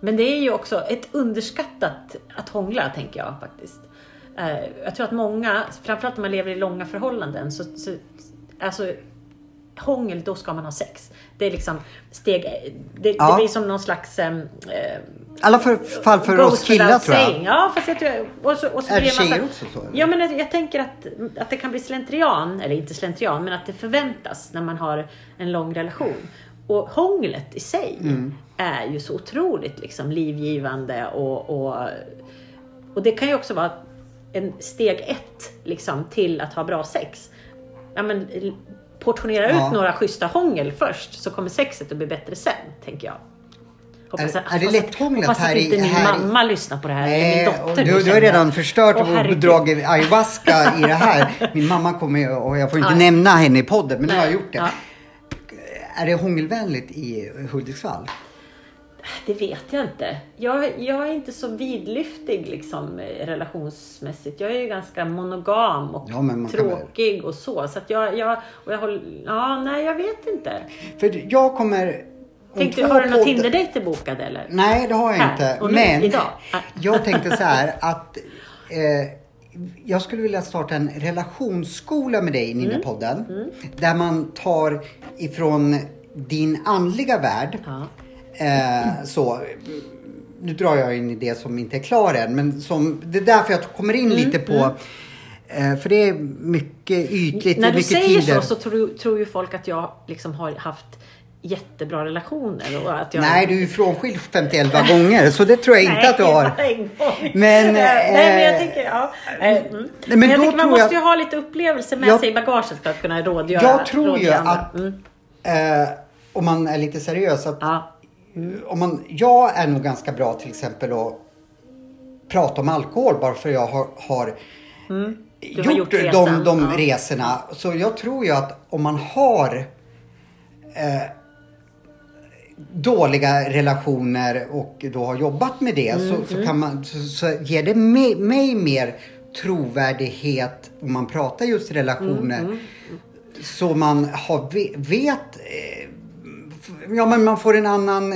Men det är ju också ett underskattat att hångla, tänker jag faktiskt. Eh, Jag tror att många, framförallt om man lever i långa förhållanden, så, så alltså hångel, då ska man ha sex. Det är liksom steg, det, Ja. det blir som någon slags eh, I alla för, fall för oss killar tror jag. Ja, fast jag tror, och så, och så Är man tjejer så- också så, eller? Ja, men jag, jag tänker att, att det kan bli slentrian, eller inte slentrian, men att det förväntas när man har en lång relation. Och hånglet i sig Mm. är ju så otroligt liksom, livgivande och, och, och det kan ju också vara en steg ett liksom, till att ha bra sex. Ja, men, portionera Ja. ut några schyssta hångel först så kommer sexet att bli bättre sen, tänker jag. Hoppas Är- att- är det hoppas lätthånglat Hoppas att här i- inte min här i- mamma lyssnar på det här. Nej, min dotter. du, du har redan förstört och herregud. bedragit ayahuasca i det här. Min mamma kommer och jag får inte Ja. nämna henne i podden, men nu har jag gjort det. ja. Är det hångelvänligt i Hudiksvall? Det vet jag inte. Jag, jag är inte så vidlyftig liksom, relationsmässigt. Jag är ju ganska monogam och Ja, tråkig och så. Så att jag, jag, och jag håller, ja, nej jag vet inte. För jag kommer... om Tänkte, har du några Tinder-dejter bokade eller? Nej, det har jag inte. nu, Men idag. Jag tänkte så här att eh, jag skulle vilja starta en relationsskola med dig i Mm. Ninja-podden. Där man tar ifrån din andliga värld. Ja. Eh, så, nu drar jag in i det som inte är klar än. Men som, det är därför jag kommer in Mm, lite på eh, för det är mycket ytligt. När du mycket säger Tinder. så så tror, tror ju folk att jag liksom har haft jättebra relationer. Och att jag... Nej, du är ju frånskild 51 gånger så det tror jag inte Nej, att du har. Men, Nej, men jag eh, tänker, ja. Eh, mm. men men jag tänker man jag- måste ju ha lite upplevelse med Jag- sig i bagaget för att kunna rådgöra. Jag tror ju rådgöra andra. att Mm. eh, om man är lite seriös att Ja. om man, jag är nog ganska bra till exempel att prata om alkohol bara för jag har, har Mm. Gjort, har gjort de, de ja. resorna. Så jag tror ju att om man har eh, dåliga relationer och då har jobbat med det Mm, så, så, kan man, så, så ger det mig, mig mer trovärdighet om man pratar just relationer. Mm, Så man har, ve- vet eh, Ja men man får en annan...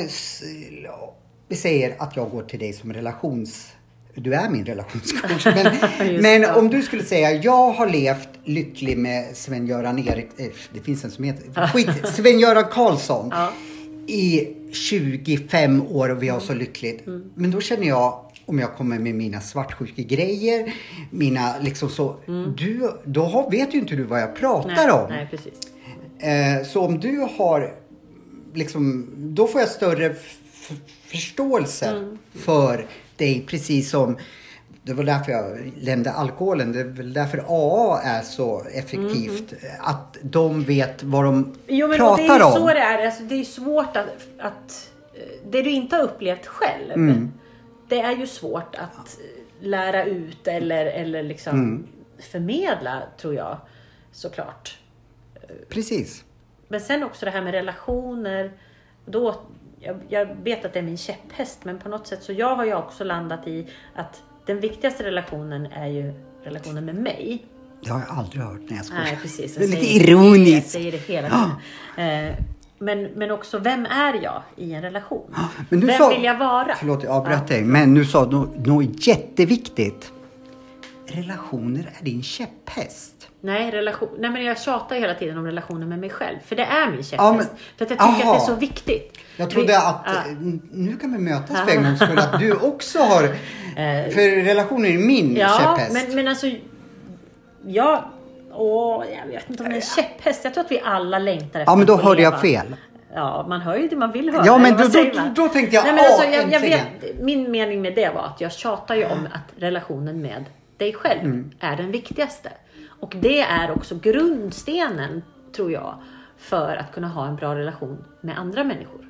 Vi säger att jag går till dig som relations... Du är min relationscoach. Men, men om du skulle säga jag har levt lycklig med Sven-Göran Erik... eh, Det finns en som heter... Skit, Sven-Göran Karlsson. Ja. I 25 år och vi har så lyckligt. Mm. Men då känner jag om jag kommer med mina svartsjukegrejer, mina liksom så. Du, då har, vet ju inte du vad jag pratar Mm. Nej, om. nej, precis. Eh, så om du har liksom, då får jag större förståelse Mm. för dig precis som det var därför jag nämnde alkoholen. Det är väl därför AA är så effektivt. Att de vet vad de Mm. Jo, men pratar det är ju om. så det är. Alltså, det är svårt att, att... eh, Det du inte har upplevt själv. Mm. Det är ju svårt att lära ut eller, eller liksom Mm. förmedla, tror jag. Såklart. Precis. Men sen också det här med relationer. Då, jag, jag vet att det är min käpphäst, men på något sätt så jag har ju också landat i att den viktigaste relationen är ju relationen med mig. Det har jag aldrig hört när jag skojar. Nej, precis. Det är Jag lite ironiskt. Jag säger det hela tiden. Eh, Men, men också, vem är jag i en relation? Men du vem sa- vill jag vara? Förlåt, jag avbröt dig. Men du sa något, något jätteviktigt. Relationer är din käpphäst. Nej, relation, nej, men jag tjatar hela tiden om relationen med mig själv. För det är min käpphäst. Ja, men- för att jag tycker Aha. att det är så viktigt. Jag trodde Vi- att ja. eh, nu kan vi mötas för en gångs skull. Att du också har... Eh, För relationer är min Ja, käpphäst. men, men alltså... Jag... Åh, jag vet inte om det är en käpphäst. Jag tror att vi alla längtar efter Ja, men då hörde jag fel. Ja, man hör ju det man vill höra. Ja, men då- då- då tänkte jag, Nej, men "Åh, alltså, jag, jag äntligen." vet, Min mening med det var att jag tjatar ju om att relationen med dig själv Mm. är den viktigaste. Och det är också grundstenen, tror jag, för att kunna ha en bra relation med andra människor.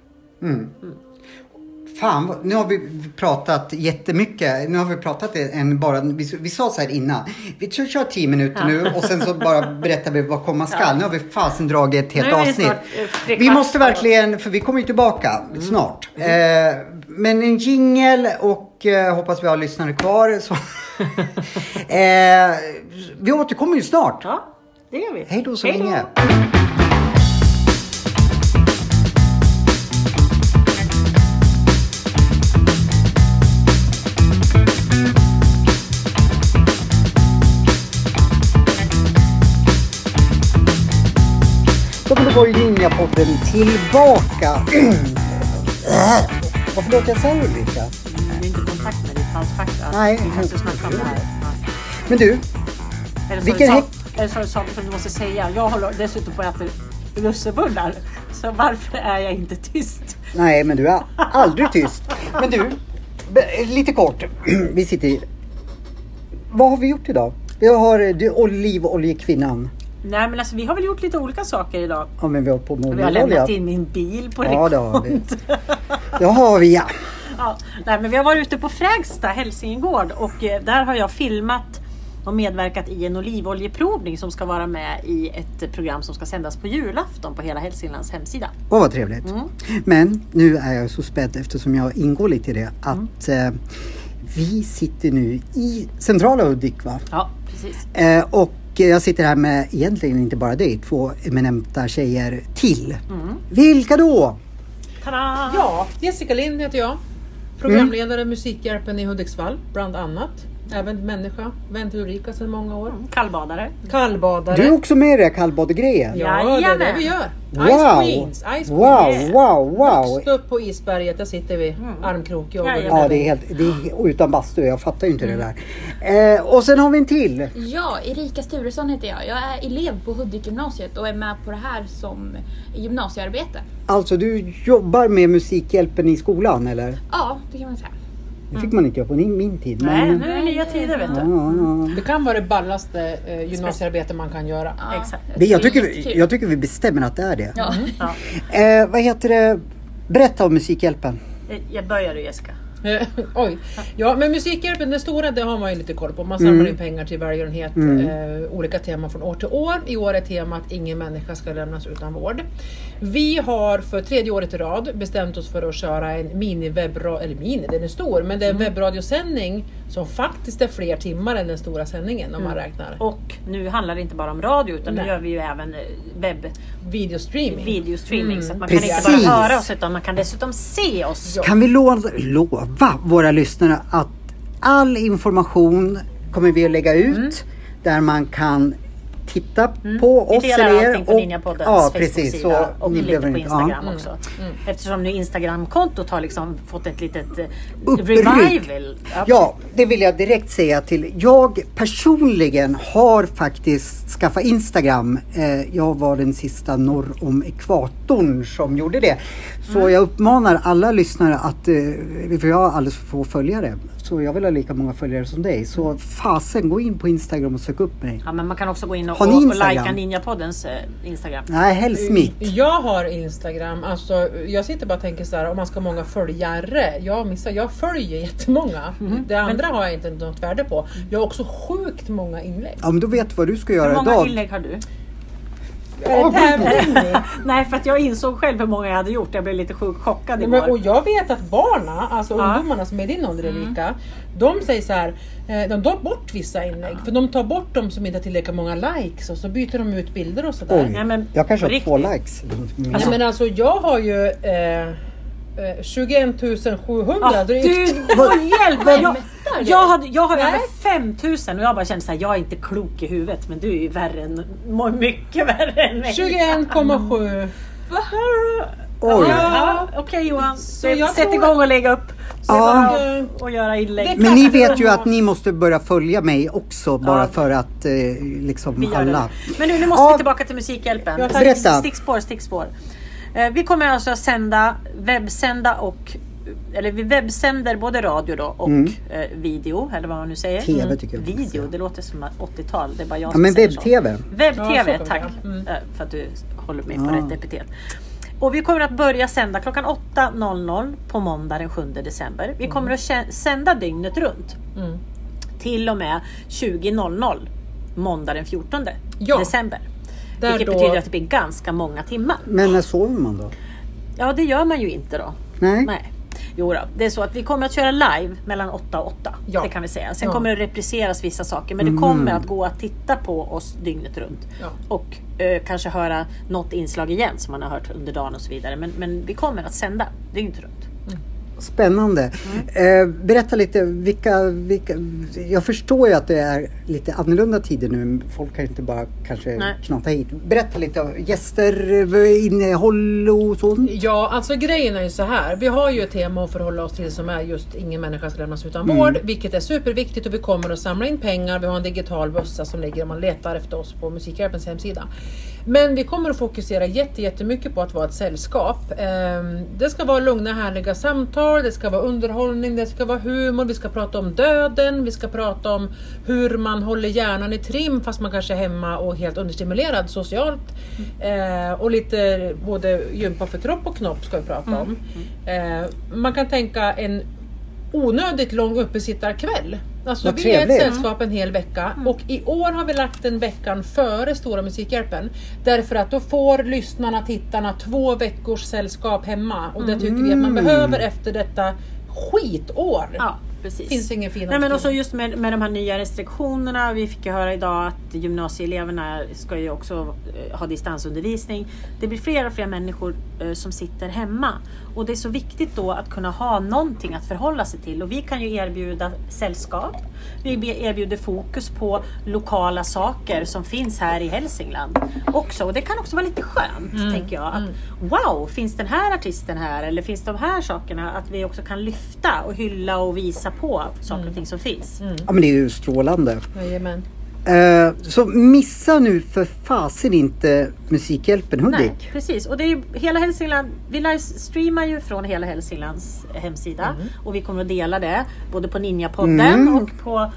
Fan, vad- nu har vi pratat jättemycket. Nu har vi pratat en bara, vi, vi sa så här innan. Vi kör, kör tio minuter nu och sen så bara berättar vi vad komma skall. Nu har vi fasen dragit ett helt avsnitt. snart, eh, Vi måste verkligen, för vi kommer ju tillbaka Mm. snart. Eh, men en jingel och eh, hoppas vi har lyssnare kvar. Så. eh, vi återkommer ju snart. Ja, det gör vi. Hej då så Hej då. länge. Då kommer vår Ninjapodden tillbaka. Varför låter jag så här Ulrika? Halsfakta. Nej. Vi måste snacka om det här. Ja. Men du, Är det Vilken häck- Är det så du sa som du måste säga? Jag håller dessutom på att äta lussebullar. Så varför är jag inte tyst? Nej, men du är aldrig tyst. Men du, lite kort. Vi sitter i... Vad har vi gjort idag? Vi har du, olivoljekvinnan. Nej men alltså vi har väl gjort lite olika saker idag. Ja, men vi har på med Vi har olivolja. lämnat in min bil på Ja, det har vi. Det har vi ja. Ja, nej, men vi har varit ute på Frägsta hälsingegård och eh, där har jag filmat och medverkat i en olivoljeprovning som ska vara med i ett program som ska sändas på julafton på hela Hälsinglands hemsida. Åh, vad trevligt. Mm. Men nu är jag så spänd eftersom jag ingår lite i det Mm. att eh, vi sitter nu i centrala Hudik va? Ja, precis. Eh, och jag sitter här med egentligen inte bara dig, två eminenta tjejer till. Mm. Vilka då? Tada! Ja, Jessica Lind heter jag. Mm. Programledare Musikhjälpen i Hudiksvall, bland annat även människa. Vän till Ulrika sedan många år. Kallbadare. Kallbadare. Du är också med i det här kallbadegrejen? Ja, det är det vi gör. Wow. Ice Queens. Ice Wow, Queens. wow, wow! Högst upp på isberget, där sitter vi. Armkrok, jag Jajamän. Ja, det är helt, det är, utan bastu, jag fattar ju inte det där. Eh, och sen har vi en till. Ja, Erika Sturesson heter jag. Jag är elev på Hudik-gymnasiet och är med på det här som gymnasiearbete. Alltså du jobbar med Musikhjälpen i skolan eller? Ja, det kan man säga. Det fick man inte göra på min, min tid. Nej, men- nu är det nya tider vet du. Ja, ja. Det kan vara det ballaste eh, gymnasiearbete man kan göra. Ja, Exakt. Det, jag, tycker, jag tycker vi bestämmer att det är det. Ja. Ja. Eh, vad heter det? Berätta om Musikhjälpen. Eh, Jag börjar du Jessica. Oj. Ja, men Musikhjälpen, det stora, det har man ju lite koll på. Man samlar in pengar till välgörenhet, eh, olika teman från år till år. I år är temat Ingen människa ska lämnas utan vård. Vi har för tredje året i rad bestämt oss för att köra en mini-webbradio, eller mini, den är stor, men det är en webbradiosändning som faktiskt är fler timmar än den stora sändningen om man räknar. Och nu handlar det inte bara om radio utan nu Nej. gör vi ju även eh, webb Videostreaming. videostreaming så att man Precis. kan inte bara höra oss utan man kan dessutom se oss. Ja. Kan vi lova, lova våra lyssnare att all information kommer vi att lägga ut där man kan titta på Vi oss delar eller er. allting på och- Ninjapoddens Ja, precis. Så och ni lite på inte- Instagram ja. också. Eftersom nu Instagramkontot har liksom fått ett litet eh, Uppryck. revival. Ja, det vill jag direkt säga till. Jag personligen har faktissk skaffat Instagram. Eh, jag var den sista norr om ekvatorn som gjorde det. Så Mm. jag uppmanar alla lyssnare att, eh, för jag har alldeles för få följare. Så jag vill ha lika många följare som dig. Så fasen, gå in på Instagram och sök upp mig. Ja, men man kan också gå in och, och, och Instagram? likea Ninjapoddens eh, Instagram. Nej, helst mitt. Jag har Instagram, alltså jag sitter bara och tänker så här om man ska ha många följare. Jag missar, jag följer jättemånga. Mhm. Det andra har jag inte något värde på. Jag har också sjukt många inlägg. Ja, men då vet du vad du ska göra Hur många idag. inlägg har du? Nej, för att jag insåg själv hur många jag hade gjort. Jag blev lite sjukt chockad Men, igår. och jag vet att barna, alltså Ja. Mm. ungdomarna som är din ålder Erika, de säger så här, eh, de tar bort vissa inlägg. För de tar bort de som inte har tillräckligt många likes och så byter de ut bilder och sådär. Oj, Nej, men jag kanske har två likes. Nej, men alltså jag har ju eh, 21 700 Ah, drygt. du, hjälp! Jag, jag, hade, jag har över 5000 och jag bara kände såhär, jag är inte klok i huvudet men du är ju värre än, må- mycket värre än mig. 21,7. Oj. Ja, Okej Johan, Så jag sätt tror- igång och lägga upp Ja. och, och göra inlägg. Men ni vet ju att ni måste börja följa mig också bara Ja. för att eh, liksom alla. Men nu, nu måste Ja. vi tillbaka till Musikhjälpen. Berätta. Stickspår, stickspår. Eh, Vi kommer alltså sända, webbsända och eller vi webbsänder både radio då och Mm. eh, video, eller vad man nu säger. TV tycker jag Video, det låter som 80-tal. Det är bara jag Ja, som men webb-tv. Ja, Webb-tv, vi tack. Mm. eh, För att du håller mig på Ja. rätt epitet. Och vi kommer att börja sända klockan 8.00 på måndag den 7 december. Vi kommer att kä- sända dygnet runt. Mm. Till och med 20.00 måndag den 14 Ja. december. Där Vilket då- betyder att det blir ganska många timmar. Men när sover man då? Ja, det gör man ju inte då. Nej. Nej. Jo då, det är så att vi kommer att köra live mellan 8 och 8. Ja. Det kan vi säga. Sen Ja. kommer det repriseras vissa saker men det Mm. kommer att gå att titta på oss dygnet runt. Ja. Och eh, kanske höra något inslag igen som man har hört under dagen och så vidare. Men, men vi kommer att sända dygnet runt. Spännande. Mm. Eh, berätta lite, vilka, vilka... Jag förstår ju att det är lite annorlunda tider nu. Folk kan inte bara kanske Nej. knata hit. Berätta lite om gäster, eh, innehåll och sånt. Ja, alltså grejen är ju så här. Vi har ju ett tema att förhålla oss till som är just ingen människa ska lämnas utan Mm. vård, vilket är superviktigt och vi kommer att samla in pengar. Vi har en digital bössa som ligger om man letar efter oss på Musikhjälpens hemsida. Men vi kommer att fokusera jätte, jättemycket på att vara ett sällskap. Ehm, Det ska vara lugna härliga samtal, det ska vara underhållning, det ska vara humor, vi ska prata om döden, vi ska prata om hur man håller hjärnan i trim fast man kanske är hemma och helt understimulerad socialt. Eh, och lite både gympa för kropp och knopp ska vi prata om. Eh, man kan tänka en onödigt lång uppesittarkväll. Alltså Vad vi är ett sällskap en hel vecka och i år har vi lagt den veckan före Stora Musikhjälpen. Därför att då får lyssnarna, tittarna två veckors sällskap hemma och det tycker vi att man behöver efter detta skitår. Ja. Precis. finns ingen fin Nej men också just med, med de här nya restriktionerna. Vi fick ju höra idag att gymnasieeleverna ska ju också eh, ha distansundervisning. Det blir fler och fler människor eh, som sitter hemma. Och det är så viktigt då att kunna ha någonting att förhålla sig till. Och vi kan ju erbjuda sällskap. Vi erbjuder fokus på lokala saker som finns här i Hälsingland också. Och det kan också vara lite skönt, Mm. tänker jag. Att, wow, finns den här artisten här? Eller finns de här sakerna? Att vi också kan lyfta och hylla och visa på saker och ting som finns. Ja men det är ju strålande. Jajamän. Eh, så missa nu för fasen inte Musikhjälpen Nej, Hudik. precis. Och det är ju hela Hälsingland, vi livestreamar ju från hela Hälsinglands hemsida och vi kommer att dela det både på Ninjapodden Mm. och på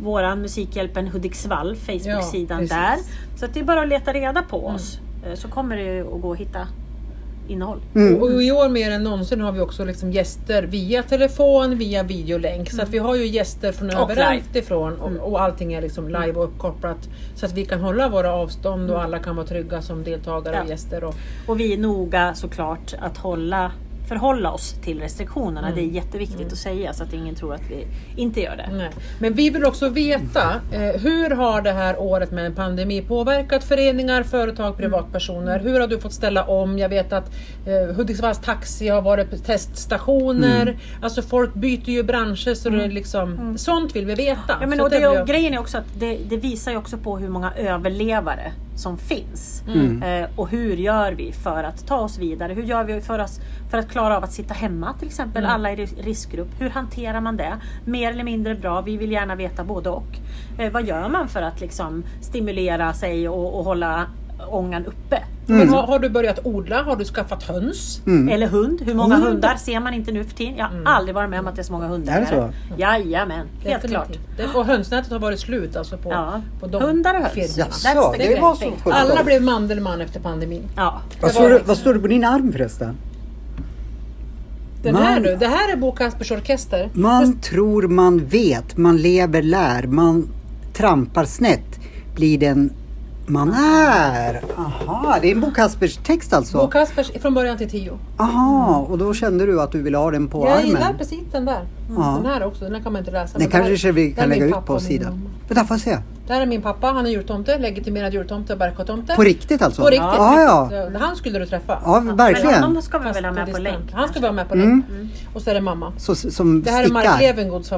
våran Musikhjälpen Hudiksvall Facebook-sidan Ja, där. Så att det är bara att leta reda på oss eh, så kommer det att gå att hitta innehåll. Mm. Och i år mer än någonsin har vi också liksom gäster via telefon, via videolänk. Så att vi har ju gäster från Och överallt ifrån och, och allting är liksom live och uppkopplat. Så att vi kan hålla våra avstånd och alla kan vara trygga som deltagare och Ja. gäster. Och, Och vi är noga såklart att hålla förhålla oss till restriktionerna. Mm. Det är jätteviktigt att säga så att ingen tror att vi inte gör det. nej. Men vi vill också veta eh, hur har det här året med en pandemi påverkat föreningar, företag, privatpersoner? Hur har du fått ställa om? Jag vet att eh, Hudiksvalls Taxi har varit teststationer. Alltså folk byter ju branscher så det är liksom, sånt vill vi veta. Ja, men Så och det, jag- grejen är också att det, det visar ju också på hur många överlevare som finns. Eh, och hur gör vi för att ta oss vidare? Hur gör vi för, oss, för att klara av att sitta hemma till exempel? Alla i ris- riskgrupp. Hur hanterar man det? Mer eller mindre bra? Vi vill gärna veta både och. Eh, vad gör man för att liksom stimulera sig och, och hålla ångan uppe? Men har, har du börjat odla? Har du skaffat höns? Eller hund. Hur många Hund. hundar ser man inte nu för tiden? Jag har aldrig varit med om att det är så många hundar. Är det så? Jajamän, helt Definitivt. klart. Det, och hönsnätet har varit slut alltså på, Ja. på de Hundar och höns. Jaså, det var så. Alla blev Mandelmann efter pandemin. Ja. Vad står, det, vad står det på din arm förresten? Den Man- här du, det här är Bo Kaspers Orkester. Man tror man vet, man lever lär, man trampar snett. Blir den man är. Aha, det är en Bo Kaspers text Bo alltså. Kaspers från början till tio. Aha, och då kände du att du ville ha den på Jag gillar armen. precis den där. Ja. Den här också, den här kan man inte läsa. Den men kanske vi där kan är min lägga ut pappa på och sidan. Vänta, får jag se. Där är min pappa, han är jultomte, legitimerad jultomte, Bergkåtomte. På riktigt alltså? På riktigt. Ja, ja. Så Han skulle du träffa. Ja, Men verkligen. honom ska vi väl ha med på länk? Han ska vara med på Mm. länk. Och så är det mamma. Så, som Det här är Mark stickar. Levengods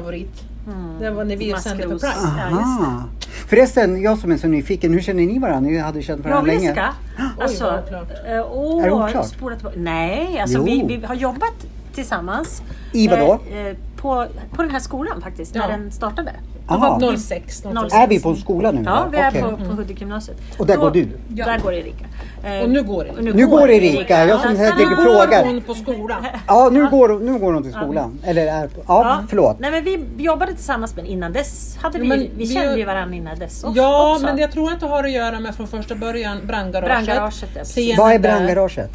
favorit. Det var när vi sände för Maskros. Pride. Ja. Förresten, jag som är så nyfiken, hur känner ni varandra? Ni hade känt Jag varandra och länge. Jessica. Alltså, var oklart. eh, åh, Är det oklart? Nej, alltså vi, vi har jobbat tillsammans. I vadå? Eh, eh, på, på den här skolan faktiskt, när Ja. den startade. Aha. 06. 06. Är vi på en skola nu? Ja, vi är Okej. på, på Hudik-gymnasiet. Och där Då- går du? Där går Erika. Eh, Och nu går Erika. och Nu går Erika, jag som Ja, ligger Nu går hon på skolan. Ja, nu går, nu går hon till skolan. Eller är, ja, Ja. förlåt. Nej men vi jobbade tillsammans men innan dess hade vi, Men vi, vi- kände ju varandra innan dess också. Ja, men jag tror att det har att göra med från första början brandgaraget. Brandgaraget, ja, Vad är där, brandgaraget?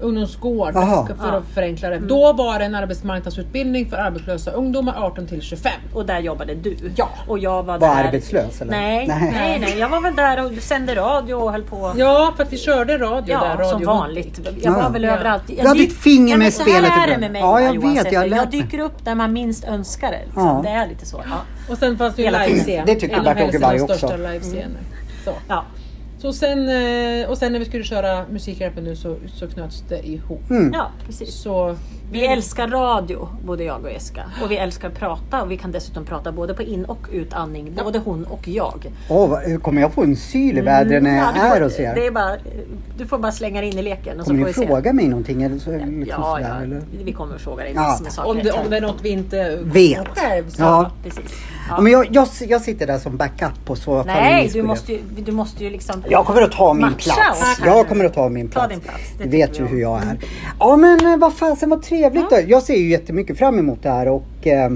Ungdomsgård, Jaha. för Ja. att förenkla det. Då var det en arbetsmarknadsutbildning för arbetslösa ungdomar 18 till 25. Och där jobbade du. Ja. Och jag var, Var där. arbetslös, eller? Nej, Nej. nej, nej, Jag var väl där och sände radio och höll på. Ja, för att vi körde radio Ja, där. Radio som vanligt. Jag var Ja. väl Ja. överallt. Du hade ett finger ja, med i så spelet här är det med mig Ja, jag Johan vet, jag mig. dyker upp där man minst önskar det. Liksom. Ja. Det är lite så. Ja. Och sen fanns det ju livescen. Det tycker En av Bert-Åke Berg också. största livescener. Så. Ja. Så sen, eh, och sen när vi skulle köra Musikhjälpen nu så, så knöts det ihop. Mm. ja, precis. Så Vi älskar radio, både jag och Eska. Och vi älskar att prata och vi kan dessutom prata både på in och utandning. Både hon och jag. Åh, vad- kommer jag få en syl i vädret när jag Ja, du är får, hos er? det är bara, du får bara slänga dig in i leken och så Kommer får ni vi se. fråga mig någonting? Eller så, liksom Ja, sådär, ja, eller? vi kommer fråga dig Ja. massor med saker. om det, om det är något vi inte Vet. själv så Ja. Precis. Ja, men jag, jag, jag sitter där som backup och så Nej, du måste, ju, du måste ju liksom... Jag kommer att ta min Matcha plats. oss Jag kommer att ta min Ta plats. din plats, det vet ju hur jag är. Ja men eh, vad fasen vad trevligt då. Jag ser ju jättemycket fram emot det här och eh,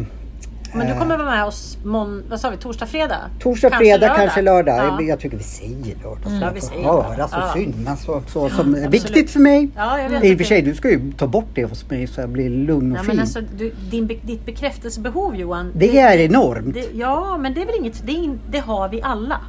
Men du kommer vara med oss mån, vad sa vi, torsdag, fredag? torsdag, Kanske fredag, lördag. kanske lördag. Ja. Jag tycker vi säger lördag. så Ja, jag vi får säger höra lördag. så Ja. Men så, så som är viktigt för mig. Ja, jag vet I och för det- sig, du ska ju ta bort det hos mig så jag blir lugn och Ja, fin. men alltså, du, din, ditt bekräftelsebehov Johan. det är enormt. det, ja, men det är väl inget, det, är in, det har vi alla.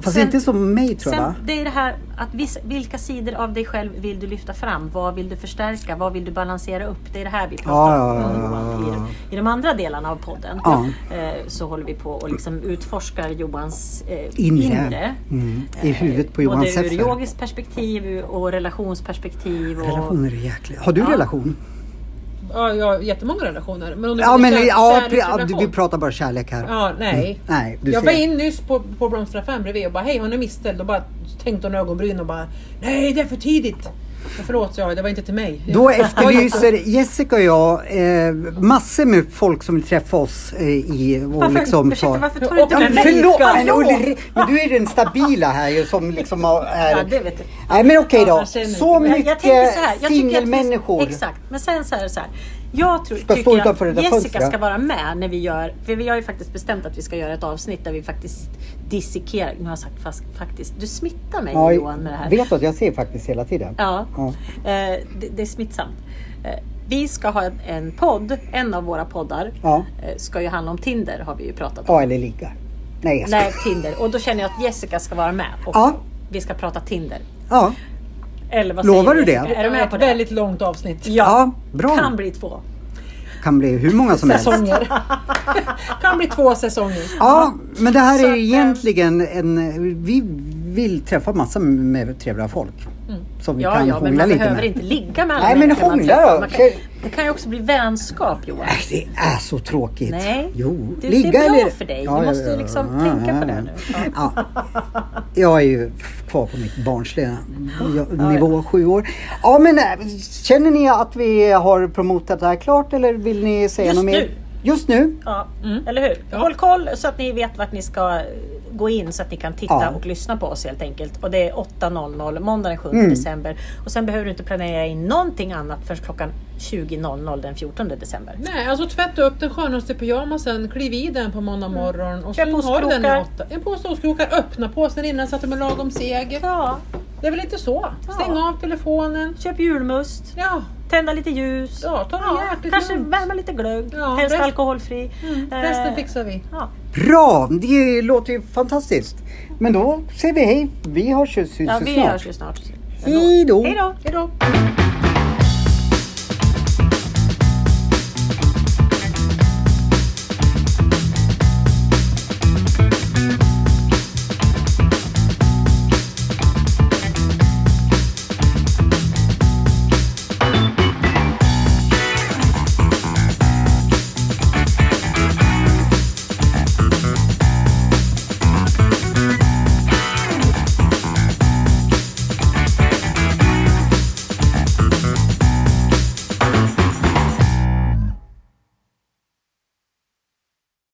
Fast Sen- inte som mig tror jag va? Det är det här att vissa, vilka sidor av dig själv vill du lyfta fram? Vad vill du förstärka? Vad vill du balansera upp? Det är det här vi pratar Ja, om ja, I, I de andra delarna av podden Ja. eh, så håller vi på och liksom utforskar Johans eh, Inre. inre. Mm. I huvudet på Johan Både ur Seffer. yogiskt perspektiv och relationsperspektiv. Och, Relationer är jäkliga. Har du relation? Ja, jag har jättemånga relationer. Men om du Ja men kär- ja, kärleksrelation. vi pratar bara kärlek här. Ja, nej. Nej, du jag ser. var in nyss på, på blomsteraffären bredvid och bara hej, hon är misställd och bara tänkte hon ögonbryn och bara nej, det är för tidigt. Förlåt, jag, det var inte till mig. Då efterlyser Jessica och jag eh, massor med folk som vill träffa oss eh, i och varför, liksom ursäkta, ta... varför tar du inte Ja, med men mig? Förlåt! Men! Ulri, men du är den stabila här som liksom har- är... Ja, det vet du. Nej men okej då. Så mycket här, singelmänniskor. Exakt, men sen så är det så här. Jag tror, Ska tycker det att Jessica fönstret. ska vara med när vi gör, för vi har ju faktiskt bestämt att vi ska göra ett avsnitt där vi faktiskt dissekerar, nu har jag sagt fast, faktiskt, du smittar mig Ja, Johan med det här. vet att jag ser faktiskt hela tiden? Ja, Ja. eh, det, det är smittsamt. Eh, vi ska ha en, en podd, en av våra poddar Ja. eh, ska ju handla om Tinder har vi ju pratat om. Ja, eller ligga. Nej, jag ska. Nej, Tinder. Och då känner jag att Jessica ska vara med och Ja. vi ska prata Tinder. Ja. Eller vad Lovar säger du det? Är du med ett på det? väldigt långt avsnitt. ja, bra. Kan bli två. Kan bli hur många som helst. Säsonger. kan bli två säsonger. Ja, men det här Så är egentligen en... Vi vill träffa massor med trevliga folk. Som vi Ja, kan ja, men hångla man lite behöver med. inte ligga med alla Nej, men man hångla då. Man kan, Det kan ju också bli vänskap Johan. Nej, det är så tråkigt. Nej, Jo, det, ligga det är bra eller... för dig. Ja, du ja, måste ja, liksom ja, tänka ja, på det ja. nu. Ja. Ja. Jag är ju kvar på mitt barnsliga nivå, sju år. Ja, men äh, känner ni att vi har promotat det här klart eller vill ni säga Just något mer? nu. Just nu? Ja, eller hur? Håll koll så att ni vet vart ni ska gå in så att ni kan titta Ja. och lyssna på oss helt enkelt. Och det är 8.00 måndag den 7 Mm. december. Och sen behöver du inte planera in någonting annat förrän klockan 20.00 den 14 december. Nej, alltså tvätta upp den skönaste pyjamasen, kliv i den på måndag morgon och Köp så har du den i åtta. En påse ostkrokar, öppna påsen innan så att de är lagom seg. Ja, Det är väl inte så? Stäng Ja. av telefonen. köp julmust. Ja, Tända lite ljus. ja jäkligt kanske lugnt. värma lite glögg. Ja, helst rest- alkoholfri. Mm, Eh, resten fixar vi. Ja. Bra! Det låter ju fantastiskt. Men då säger vi hej. Vi hörs ju ja, vi snart. hörs ju snart. Hej då! Hej då!